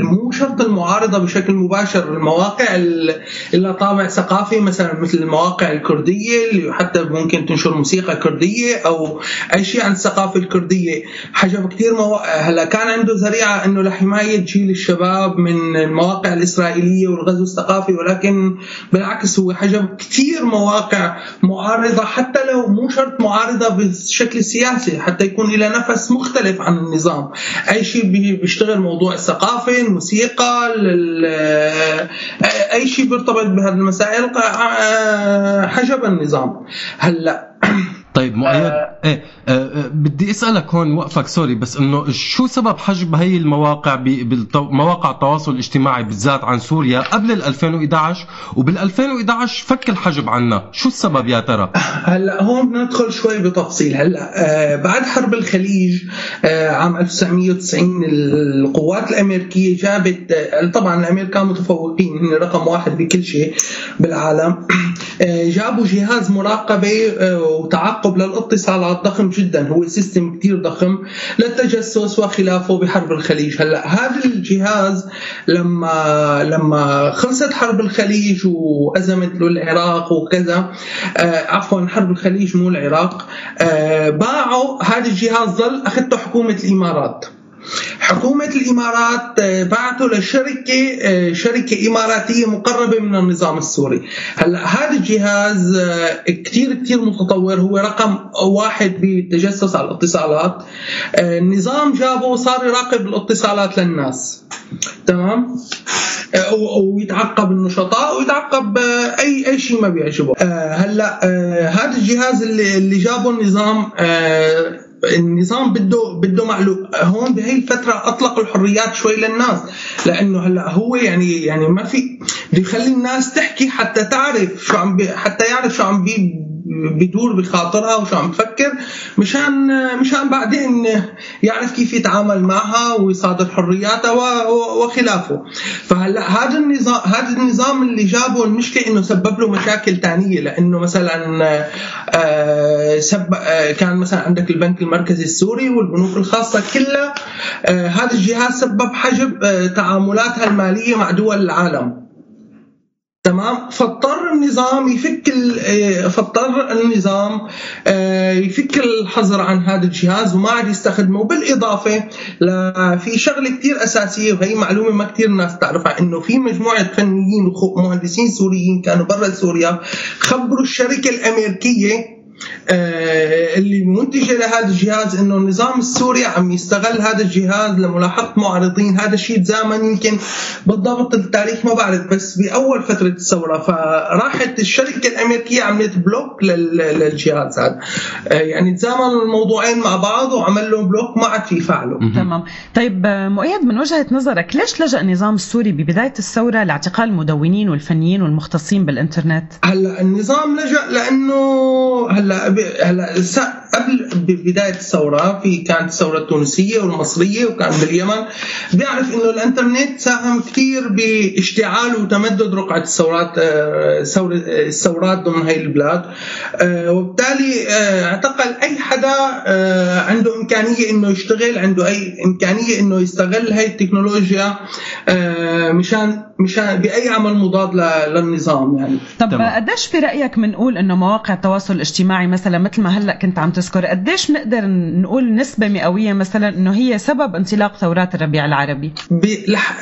مو شرط المعارضة بشكل مباشر المواقع ال- اللي طابع ثقافي مثلا مثل المواقع الكردية اللي حتى ممكن تنشر موسيقى كردية أو أي شيء عن الثقافة الكردية. حجب كثير مواقع هلا كان عنده ذريعة إنه لحماية جيل الشباب من المواقع الإسرائيلية والغزو الثقافي ولكن بالعكس هو حجب كثير مواقع معارضة حتى لو مو شرط معارضة بالشكل السياسي حتى يكون لها نفس مختلف عن النظام. أي شيء بي- بيشتغل موضوع الثقافة الموسيقى ال- أي شيء بيرتبط بهذه المسائل حجب النظام. هلأ طيب مؤيد. إيه آه آه بدي أسألك هون وقفك سوري بس إنه شو سبب حجب هي المواقع بمواقع التواصل الاجتماعي بالذات عن سوريا قبل ال 2011 وبال 2011 فك الحجب عنا. شو السبب يا ترى؟ *laughs* هلأ هون ندخل شوي بتفصيل. هلأ آه بعد حرب الخليج آه عام 1990 القوات الأمريكية جابت آه طبعا الأمريكان متفوقين هن رقم واحد بكل شيء بالعالم. آه *clears throat* جابوا جهاز مراقبة آه وتعقب للاتصالات ضخم جدا هو سيستم كثير ضخم للتجسس وخلافه بحرب الخليج. هلأ هذا الجهاز لما لما خلصت حرب الخليج وأزمت له العراق وكذا آه عفوا حرب الخليج مو العراق آه باعوا هذا الجهاز ظل أخذته حكومة الإمارات. حكومة الإمارات آه، بعته لشركة آه، شركة إماراتية مقربة من النظام السوري. هلأ هذا الجهاز آه، كتير كتير متطور هو رقم واحد بالتجسس على الاتصالات. النظام جابه صار يراقب الاتصالات للناس. تمام؟ ويتعقب النشطاء ويتعقب اي أي شيء ما بيعجبه. هلأ هذا الجهاز اللي اللي جابه النظام النظام بده بده معلوم. هون بهي الفترة اطلق الحريات شوي للناس لأنه هلأ هو يعني يعني ما في بده يخلي الناس تحكي حتى تعرف شو عم بي حتى يعرف شو عم بي بدور بخاطرها وشو عم تفكر مشان مشان بعدين يعرف كيف يتعامل معها ويصادر حرياتها وخلافه. فهلأ هذا النظام هذا النظام اللي جابه المشكلة إنه سبب له مشاكل تانية. لأنه مثلا آه، سب آه، كان مثلا عندك البنك المركزي السوري والبنوك الخاصة كلها آه، هذا الجهاز سبب حجب تعاملاتها المالية مع دول العالم. تمام؟ فاضطر النظام يفك آه، فاضطر النظام آه، يفك الحظر عن هذا الجهاز وما عاد يستخدمه. بالاضافه في شغلة كثير أساسية وهي معلومة ما كثير ناس تعرفها إنه في مجموعة فنيين ومهندسين سوريين كانوا برا سوريا خبروا الشركة الأمريكية اللي منتجه لهذا الجهاز إنه النظام السوري عم يستغل هذا الجهاز لملاحقه معارضين هذا الشيء تزامن يمكن بالضبط التاريخ ما بعرف بس بأول فترة الثورة فراحت الشركة الأمريكية عملت block لل- للجهاز هذا. آه، يعني تزامن الموضوعين مع بعض وعمل لهم block ما عاد يفعلوا تمام. طيب آه، مؤيد من وجهة نظرك ليش لجأ النظام السوري ببداية الثورة لاعتقال المدونين والفنيين والمختصين بالإنترنت؟ هلأ النظام لجأ لأنه هلأ ب- هلا س- قبل ببداية الثورة في كانت الثورة التونسية والمصرية وكان باليمن. بيعرف إنه الإنترنت ساهم كثير باشتعال وتمدد رقعة الثورات آه، ثور- الثورات ضمن هاي البلاد. آه، وبالتالي آه، اعتقل أي حدا عنده إمكانية إنه يشتغل عنده أي إمكانية إنه يستغل هاي التكنولوجيا مشان مشان بأي عمل مضاد للنظام يعني. طب قديش برأيك بنقول إنه مواقع التواصل الاجتماعي مثلا مثل ما هلأ كنت عم تذكر قديش بنقدر نقول نسبة مئوية مثلا إنه هي سبب انطلاق ثورات الربيع العربي؟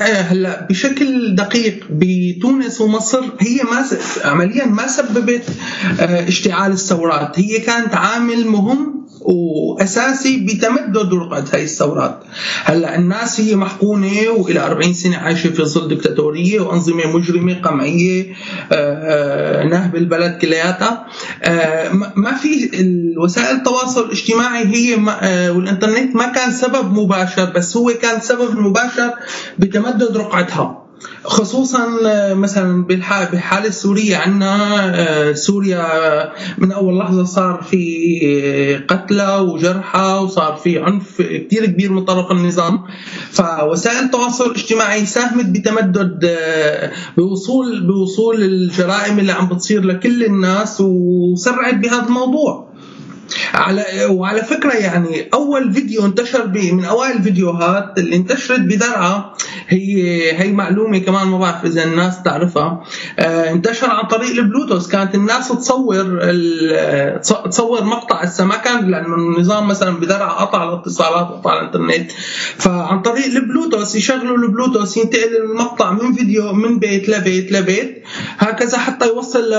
آه، هلأ بشكل دقيق بتونس ومصر هي ما. عمليا ما سببت آه، اشتعال الثورات هي كانت عامل مهم وأساسي بتمدد رقعة هاي الثورات. هلأ الناس هي محقونه وإلى 40 سنة عايشة في ظل دكتاتورية وأنظمة مجرمة قمعية آه، آه، نهب البلد كلياتها. آه، ما- في وسائل التواصل الاجتماعي هي والإنترنت ما كان سبب مباشر بس هو كان سبب مباشر بتمدد رقعتها. خصوصا آه، مثلا بالح- بالحالة السورية. عندنا آه، سوريا من أول لحظة صار في آه، قتلى وجرحى وصار في عنف كثير كبير من طرف النظام. فوسائل التواصل الاجتماعي ساهمت بتمدد بوصول بوصول الجرائم اللي عم بتصير لكل الناس وسرعت بهذا الموضوع. على وعلى فكرة يعني أول فيديو انتشر من أوائل الفيديوهات اللي انتشرت بدرعا هي هي معلومة كمان ما بعرف إذا الناس تعرفها. آه، انتشر عن طريق البلوتوث. كانت الناس تصور تصور مقطع هسه ما كان لأنه النظام مثلا بدرعا قطع الاتصالات وقطع الإنترنت. فعن طريق البلوتوث يشغلوا البلوتوث ينتقل المقطع من فيديو من بيت لبيت لبيت. هكذا حتى يوصل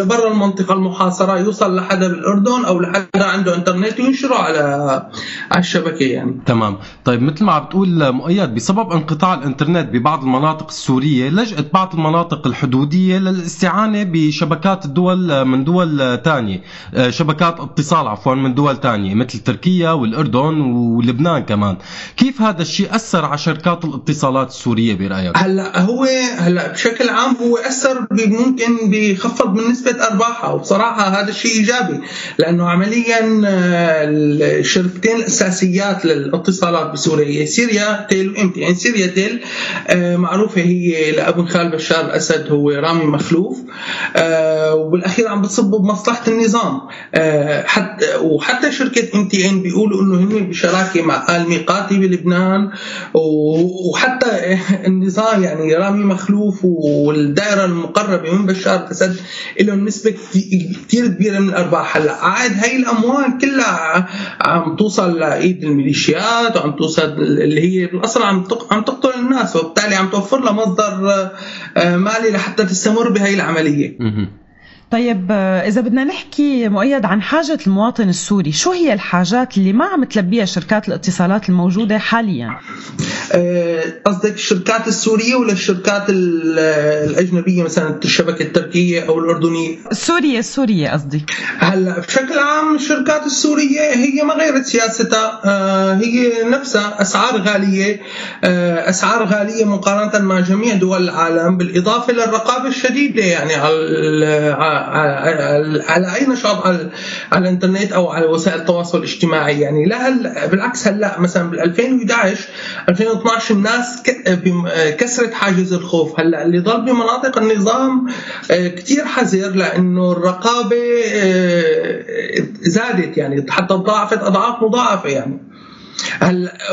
لبرا المنطقة المحاصرة يوصل لحدا بالاردن أو لحدا عنده انترنت وينشره على على الشبكة يعني. تمام. طيب مثل ما عم بتقول مؤيد بسبب انقطاع الانترنت ببعض المناطق السورية لجأت بعض المناطق الحدودية للاستعانة بشبكات الدول من دول تانية. آه، شبكات اتصال عفوا من دول تانية مثل تركيا والأردن ولبنان كمان. كيف هذا الشيء أثر على شركات الاتصالات السورية برأيك؟ هلأ هو هلأ بشكل عام هو أثر ممكن بيخفض من نسبة أرباحها وبصراحة هذا الشيء إيجابي لأنه عمليا آه، الشركتين الاساسيات للاتصالات بسوريا سيريا تيل وام تي إن يعني سيريا تيل آه، معروفة هي لابن خال بشار الأسد هو رامي مخلوف. آه، وبالأخير عم بتصب بمصلحة النظام. آه، حتى وحتى شركة إم تي إن بيقولوا إنه هن بشراكة مع آل ميقاتي بلبنان. وحتى *laughs* النظام يعني رامي مخلوف والدائرة المقربة من بشار الأسد لهم نسبة كثير كبيرة من الأرباح. هلأ عاد هي الأموال كلها عم توصل لإيد الميليشيات وعم توصل اللي هي بالأصل عم عم تقتل الناس وبالتالي عم توفر لها مصدر آه، مالي لحتى تستمر بهي العملية. طيب آه، إذا بدنا نحكي مؤيد عن حاجة المواطن السوري شو هي الحاجات اللي ما عم تلبيها شركات الاتصالات الموجودة حاليا؟ آه، قصدك الشركات السورية ولا الشركات ال- الأجنبية مثلا الشبكة التركية أو الأردنية؟ السورية السورية قصدي هلأ بشكل عام الشركات السورية هي ما غيرت سياستها آه، هي نفسها أسعار غالية آه، أسعار غالية مقارنة مع جميع دول العالم بالإضافة للرقابة الشديدة يعني على على أي نشاط على على الإنترنت أو على وسائل التواصل الاجتماعي؟ يعني لا بالعكس هلا مثلا بال 2011 2012 الناس كسرت حاجز الخوف. هلأ اللي ضل بمناطق النظام كثير حذر لأنه الرقابة آه، زادت يعني حتى تضاعفت أضعاف مضاعفة يعني.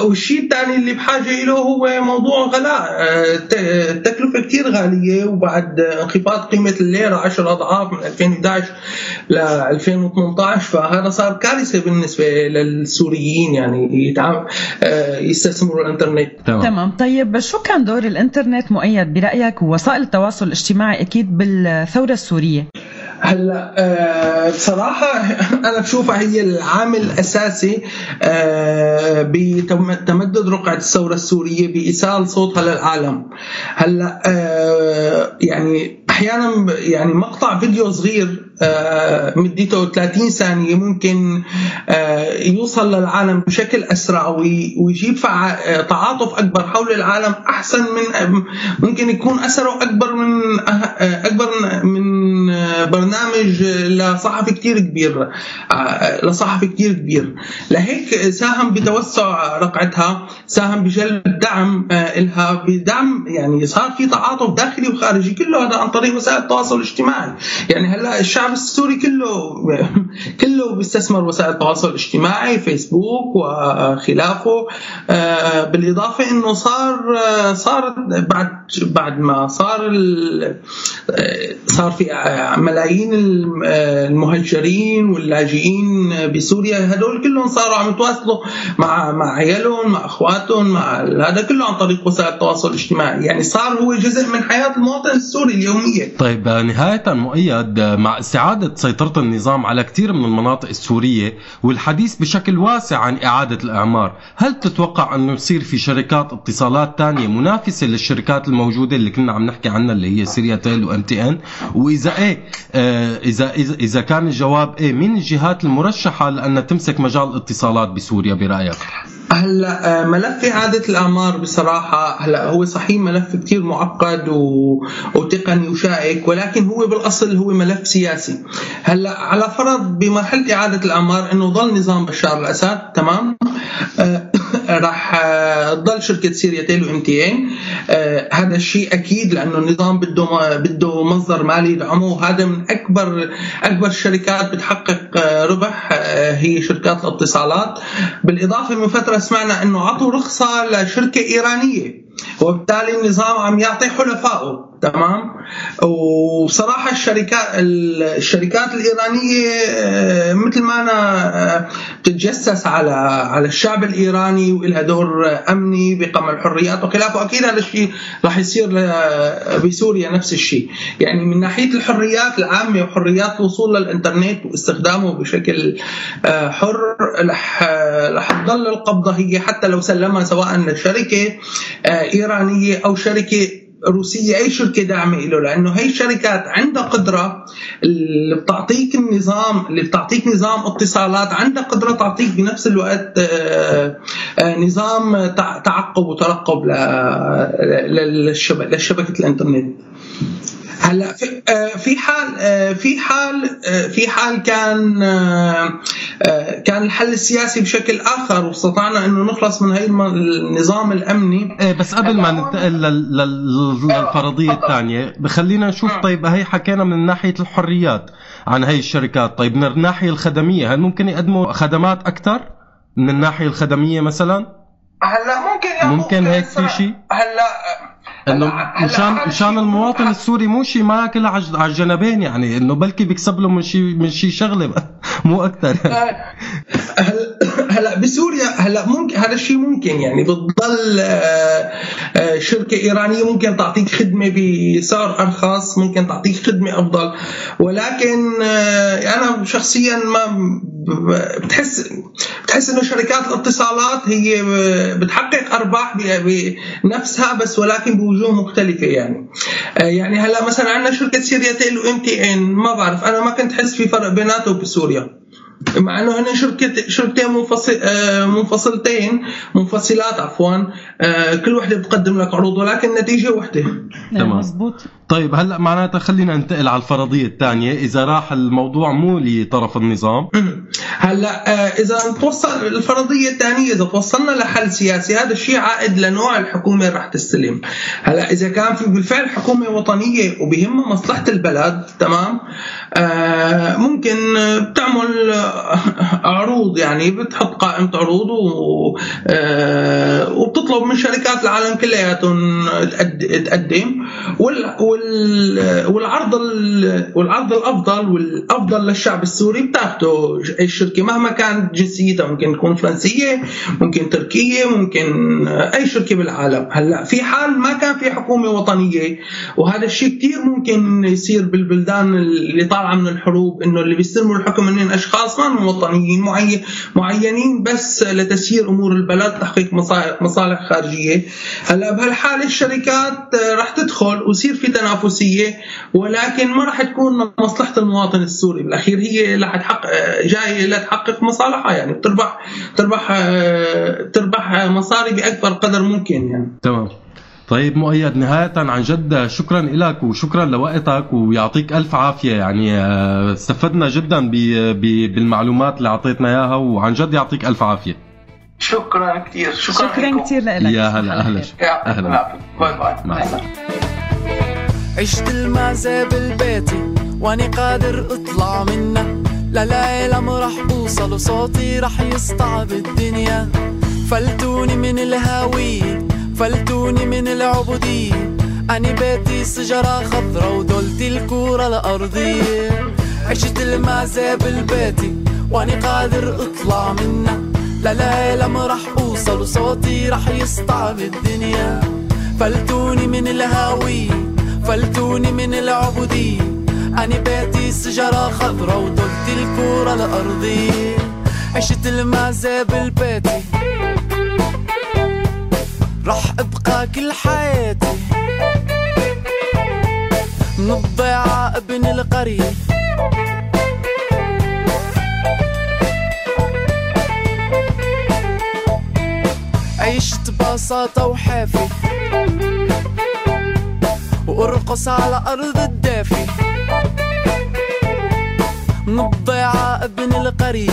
والشيء الثاني اللي بحاجة له هو موضوع غلاء؟ آه، الت- التكلفه كثير غالية وبعد انخفاض قيمة الليرة 10 أضعاف من 2011 ل 2018 فهذا صار كارثة بالنسبة للسوريين يعني آه، يستثمروا الإنترنت. تمام. طيب شو كان دور الإنترنت مؤيد برأيك ووسائل التواصل الاجتماعي أكيد بالثورة السورية؟ هلا آه، بصراحة *laughs* أنا بشوفها هي العامل الأساسي آه، بتمدد رقعة الثورة السورية بإيصال صوتها للعالم. هلا آه، يعني أحيانا ب- يعني مقطع فيديو صغير آه، مدته 30 ثانية ممكن آه، يوصل للعالم بشكل أسرع وي- ويجيب آه، تعاطف أكبر حول العالم أحسن من ممكن يكون أثره أكبر من أكبر من برنامج لصحفي كتير كبير لصحفي كتير كبير. لهيك ساهم بتوسع رقعتها ساهم بجلب دعم إلها بدعم يعني صار في تعاطف داخلي وخارجي كله هذا عن طريق وسائل التواصل الاجتماعي. يعني هلأ الشعب السوري كله *laughs* كله بيستثمر وسائل التواصل الاجتماعي فيسبوك وخلافه. آه، بالإضافة إنه صار آه، صار بعد بعد ما صار آه، صار في ملايين الم- المهجرين واللاجئين بسوريا. هدول كلهم صاروا عم يتواصلوا مع مع عيالهم مع أخواتهم مع هذا كله عن طريق وسائل التواصل الاجتماعي. يعني صار هو جزء من حياة المواطن السوري اليومية. طيب نهاية مؤيد مع استعادة سيطرة النظام على كثير من المناطق السورية والحديث بشكل واسع عن إعادة الإعمار هل تتوقع أنه يصير في شركات اتصالات تانية منافسة للشركات الموجودة اللي كنا عم نحكي عنها اللي هي سيريا تيل وام تي إن وإذا إيه آه، إذا إذا إذا كان الجواب إيه مين الجهات المرشحة لأن تمسك مجال الاتصالات بسوريا برأيك؟ هلا آه، ملف إعادة الأعمار بصراحة هلا هو صحيح ملف كتير معقد و... وتقني وشائك ولكن هو بالأصل هو ملف سياسي. هلا على فرض بمرحلة إعادة الأعمار إنه ظل نظام بشار الأسد تمام؟ آه، راح آه، تضل شركة سيريا تيل وام تي ان هذا الشيء أكيد لأنه النظام بده بده مصدر مالي. يدعمه وهذا من أكبر أكبر الشركات بتحقق آه، ربح آه، هي شركات الاتصالات. بالإضافة من فترة سمعنا أنه عطوا رخصة لشركة إيرانية وبالتالي النظام عم يعطي حلفائه. تمام؟ وبصراحة الشركات الشركات الإيرانية آه، مثل ما آه، بتتجسس على على الشعب الإيراني وإلها دور أمني بقمع الحريات وخلافه أكيد هذا الشيء راح يصير بسوريا نفس الشيء. يعني من ناحية الحريات العامة وحريات الوصول للإنترنت واستخدامه بشكل آه، حر رح آه، تضل القبضة هي حتى لو سلمها سواء لشركة آه، إيرانية أو شركة روسية أي شركة داعمة له لأنه هي الشركات عندها قدرة اللي بتعطيك النظام اللي بتعطيك نظام اتصالات عندها قدرة تعطيك بنفس الوقت آه، آه، نظام تع- تعقب وترقب للشبكة لشبكة الإنترنت. هلا في آه، في حال آه، في حال آه، في حال كان آه، آه، كان الحل السياسي بشكل آخر واستطعنا إنه نخلص من هي النظام الأمني. إيه بس قبل ما ننتقل لل- لل- للفرضية الثانية بخلينا نشوف طيب هي حكينا من ناحية الحريات عن هي الشركات. طيب من الناحية الخدمية هل ممكن يقدموا خدمات أكثر؟ من الناحية الخدمية مثلا؟ هلا ممكن ممكن هيك في شيء؟ هلا إنه مشان مشان المواطن السوري مو شيء ما ياكل على الجنبين يعني إنه بلكي بيكسب له من شيء من شيء شغلة *laughs* مو أكثر هلا بسوريا هلا ممكن هذا الشيء ممكن يعني بتضل آه، آه، شركة إيرانية ممكن تعطيك خدمة بسعر أرخص ممكن تعطيك خدمة أفضل. ولكن آه، أنا شخصيا ما بتحس بتحس إنه شركات الاتصالات هي بتحقق أرباح ب- بنفسها بس ولكن بوجوه مختلفة يعني. آه، يعني هلا مثلا عندنا شركة سيريا تيل وام تي إن ما بعرف أنا ما كنت أحس في فرق بيناتهم بسوريا. مع إنه هن شركة شركتين منفصل آه، منفصلتين منفصلات عفوا. آه، كل وحدة بتقدم لك عروض ولكن النتيجة وحدة. تمام. مزبوط طيب هلأ معناتها خلينا ننتقل على الفرضية الثانية. إذا راح الموضوع مو لطرف النظام. *clears throat* هلأ آه، إذا توصل الفرضية الثانية إذا توصلنا لحل سياسي هذا الشيء عائد لنوع الحكومة اللي راح تستلم. هلأ إذا كان في بالفعل حكومة وطنية وبهمها مصلحة البلد تمام؟ آه، ممكن بتعمل آه، عروض يعني بتحط قائمة عروض و وبتطلب من شركات العالم كلياتهم تقد- تقدم. وال والعرض ال- والعرض الأفضل والأفضل للشعب السوري بتاخده الشركة مهما كانت جنسيتها ممكن تكون فرنسية ممكن تركية ممكن أي شركة بالعالم. هلأ في حال ما كان في حكومة وطنية وهذا الشيء كثير ممكن يصير بالبلدان اللي طالعة من الحروب إنه اللي بيستلموا الحكم هن أشخاص ما هم وطنيين معين معينين بس لتسيير أمور البلد تحقيق مصالح خارجية. هلأ بهالحاله الشركات راح تدخل ويصير في تنافسية ولكن ما راح تكون مصلحة المواطن السوري. بالأخير هي اللي حتحقق جاية لتحقق مصالحها يعني بتربح تربح تربح مصاري بأكبر قدر ممكن يعني. تمام. طيب مؤيد نهاية عن جد شكرا لك وشكرا لوقتك ويعطيك ألف عافية. يعني آه، استفدنا جدا بالمعلومات اللي أعطيتنا إياها وعن جد يعطيك ألف عافية. شكرا كثير شكرا, شكرا كثير لك يا هلا أهلا. أهلا. باي باي. مع السلامة. عشت المعزة بالبيتي وأني قادر أطلع منها للعالم رح أوصل وصوتي رح يسطع بالدنيا. فلتوني من الهاوية فلتوني من العبودية أني بيتي شجرة خضرا ودولتي الكورة الأرضية. عشت المعزة بالبيتي وأني قادر أطلع منها لا لا لما راح أوصل وصوتي راح يسطع بالدنيا. فلتوني من الهاوية فلتوني من العبودية أنا بيتي شجرة خضرا ودولتي الكورة الأرضية عشت المعزة بالبيتي راح أبقى كل حياتي. من الضيعة ابن القرية عيشت ببساطة وحافي. وارقص على أرض الدافي. من الضيعة ابن القرية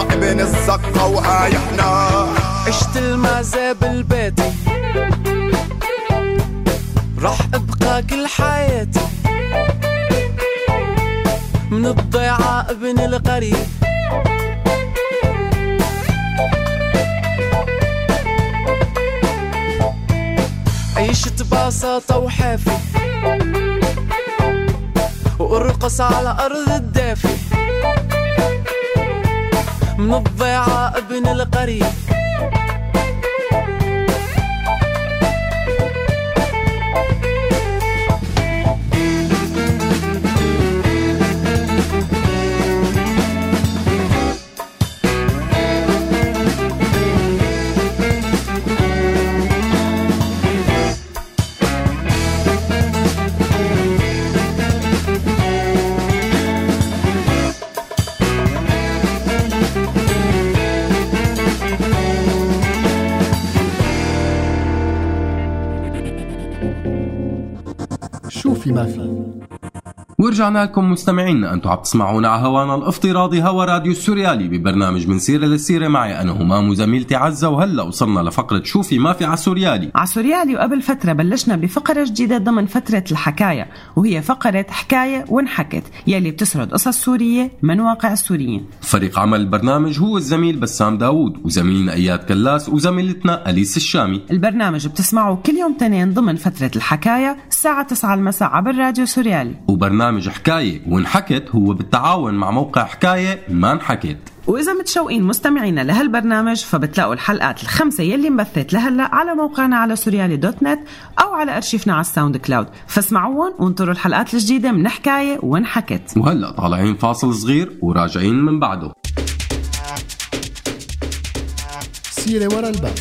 والزنكاية وابن الزقة وهاي إحنا. عشت المعزة بالبيتي راح أبقى كل حياتي. من الضيعة ابن القرية عيشت ببساطة وحافي. وأرقص على أرض الدافي. من الضيعة ابن القرية شو في ما في ورجعنا لكم مستمعينا أنتم عم تسمعونا على هوانا الافتراضي هوا راديو السوريالي ببرنامج من سيرة للسيرة. معي أنا همام وزميلتي عزة وهلا وصلنا لفقرة شو في ما في على السوريالي. على سوريالي وقبل فترة بلشنا بفقرة جديدة ضمن فترة الحكاية وهي فقرة حكاية وانحكت يلي بتسرد قصص سورية من واقع السوريين. فريق عمل البرنامج هو الزميل بسام داوود وزميلنا إياد كلاس وزميلتنا أليس الشامي. البرنامج بتسمعه كل يوم تنين ضمن فترة الحكاية الساعة 9 المساء عبر راديو سوريالي. وبرنامج حكاية وانحكت هو بالتعاون مع موقع حكاية ما انحكت. وإذا متشوقين مستمعينا لهالبرنامج فبتلاقوا الحلقات الخمسة يلي انبثت لهلا على موقعنا على سوريالي dot net أو على أرشيفنا على ال SoundCloud. فاسمعوهم وانطروا الحلقات الجديدة من حكاية وانحكت. وهلا طالعين فاصل صغير وراجعين من بعده. سيرة ورا الباب.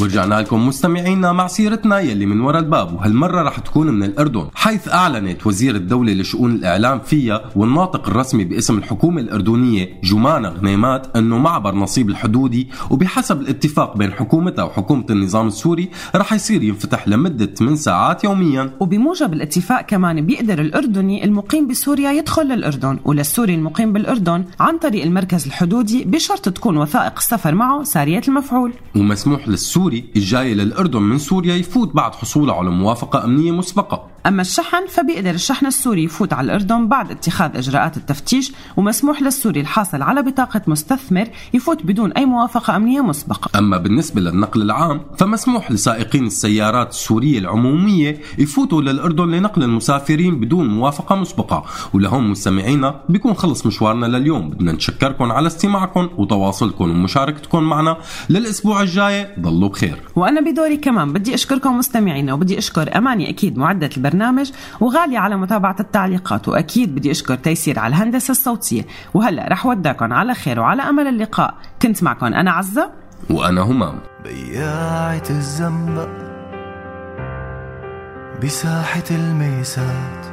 ورجعنا لكم مستمعينا مع سيرتنا يلي من وراء الباب وهالمرة رح تكون من الأردن حيث أعلنت وزير الدولة لشؤون الإعلام فيها والناطق الرسمي باسم الحكومة الأردنية جمانة غنيمات أنه معبر نصيب الحدودي وبحسب الاتفاق بين حكومتها وحكومة النظام السوري رح يصير ينفتح لمدة 8 ساعات يوميا. وبموجب الاتفاق كمان بيقدر الأردني المقيم بسوريا يدخل للأردن وللسوري المقيم بالأردن عن طريق المركز الحدودي بشرط تكون وثائق السفر معه سارية المفعول. ومسموح للسوري السوري الجاي للأردن من سوريا يفوت بعد حصوله على موافقة أمنية مسبقة. أما الشحن فبيقدر الشحن السوري يفوت على الأردن بعد اتخاذ إجراءات التفتيش ومسموح للسوري الحاصل على بطاقة مستثمر يفوت بدون أي موافقة أمنية مسبقة. أما بالنسبة للنقل العام فمسموح لسائقين السيارات السورية العمومية يفوتوا للأردن لنقل المسافرين بدون موافقة مسبقة. ولهم مستمعينا بيكون خلص مشوارنا لليوم. بدنا نتشكركم على استماعكم وتواصلكم ومشاركتكم معنا للأسبوع الجاي. ضلوا بخير. وأنا بدوري كمان بدي أشكركم مستمعينا وبدي أشكر أماني أكيد معدة البرنامج. وغالي على متابعة التعليقات وأكيد بدي أشكر تيسير على الهندسة الصوتية. وهلأ رح وداكم على خير وعلى أمل اللقاء. كنت معكم أنا عزة. وأنا همام. بياعة الزنبق بساحة الميسات.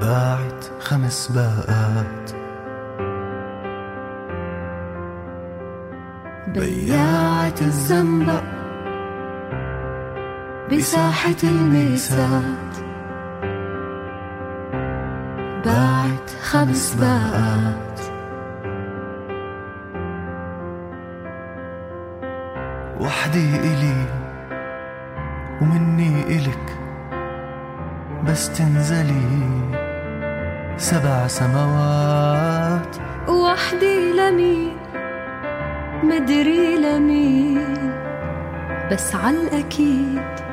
باعت خمس باقات بياعة الزنبق بساحة الميسات باعت خمس باقات وحدي إلي ومني إلك بس تنزلي سبع سماوات. وحدي لمين؟ مدري لمين؟ بس عالأكيد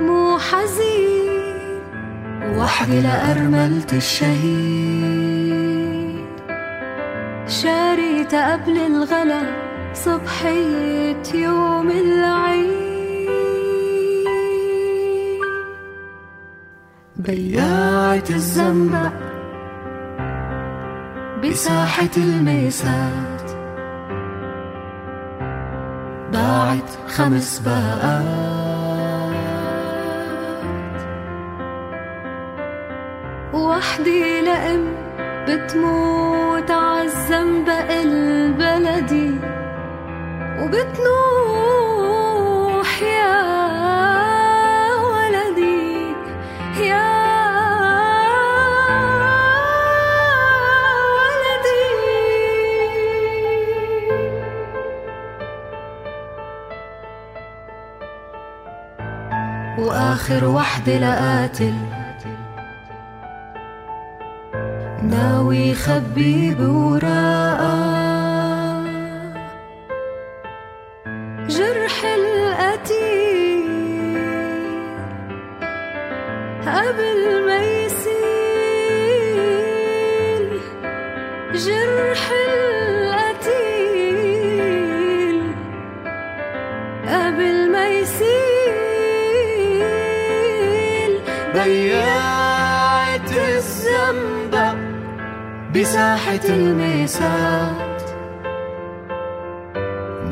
مو حزين. وحدي لأرملة الشهيد. شاريته قبل الغلا صبحية يوم العيد. بياعة الزنبق بساحة الميسات. باعت خمس باقات لأم بتموت عالزنبق البلدي وبتنوح يا ولدي يا ولدي. وآخر وحدة لقاتل ناوي يخبي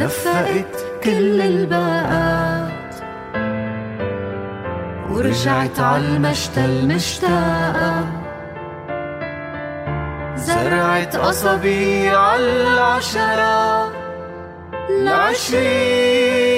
نفقت كل الباقات. ورجعت عالمشتل مشتاقة زرعت قصبي عالعشرة العشرين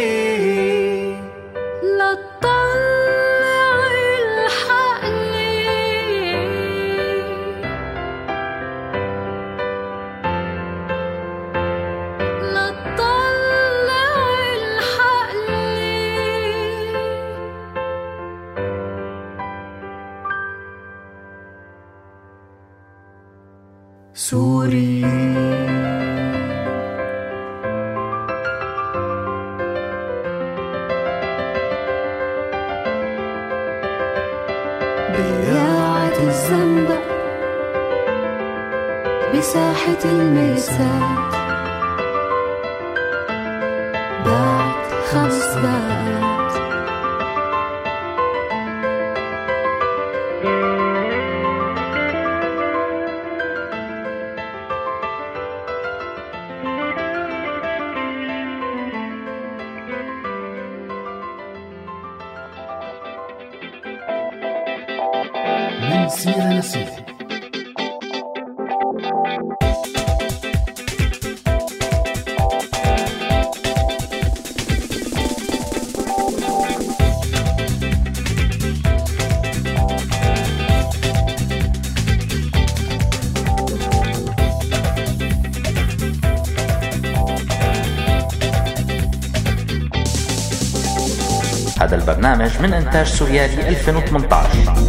من إنتاج سوريالي 2018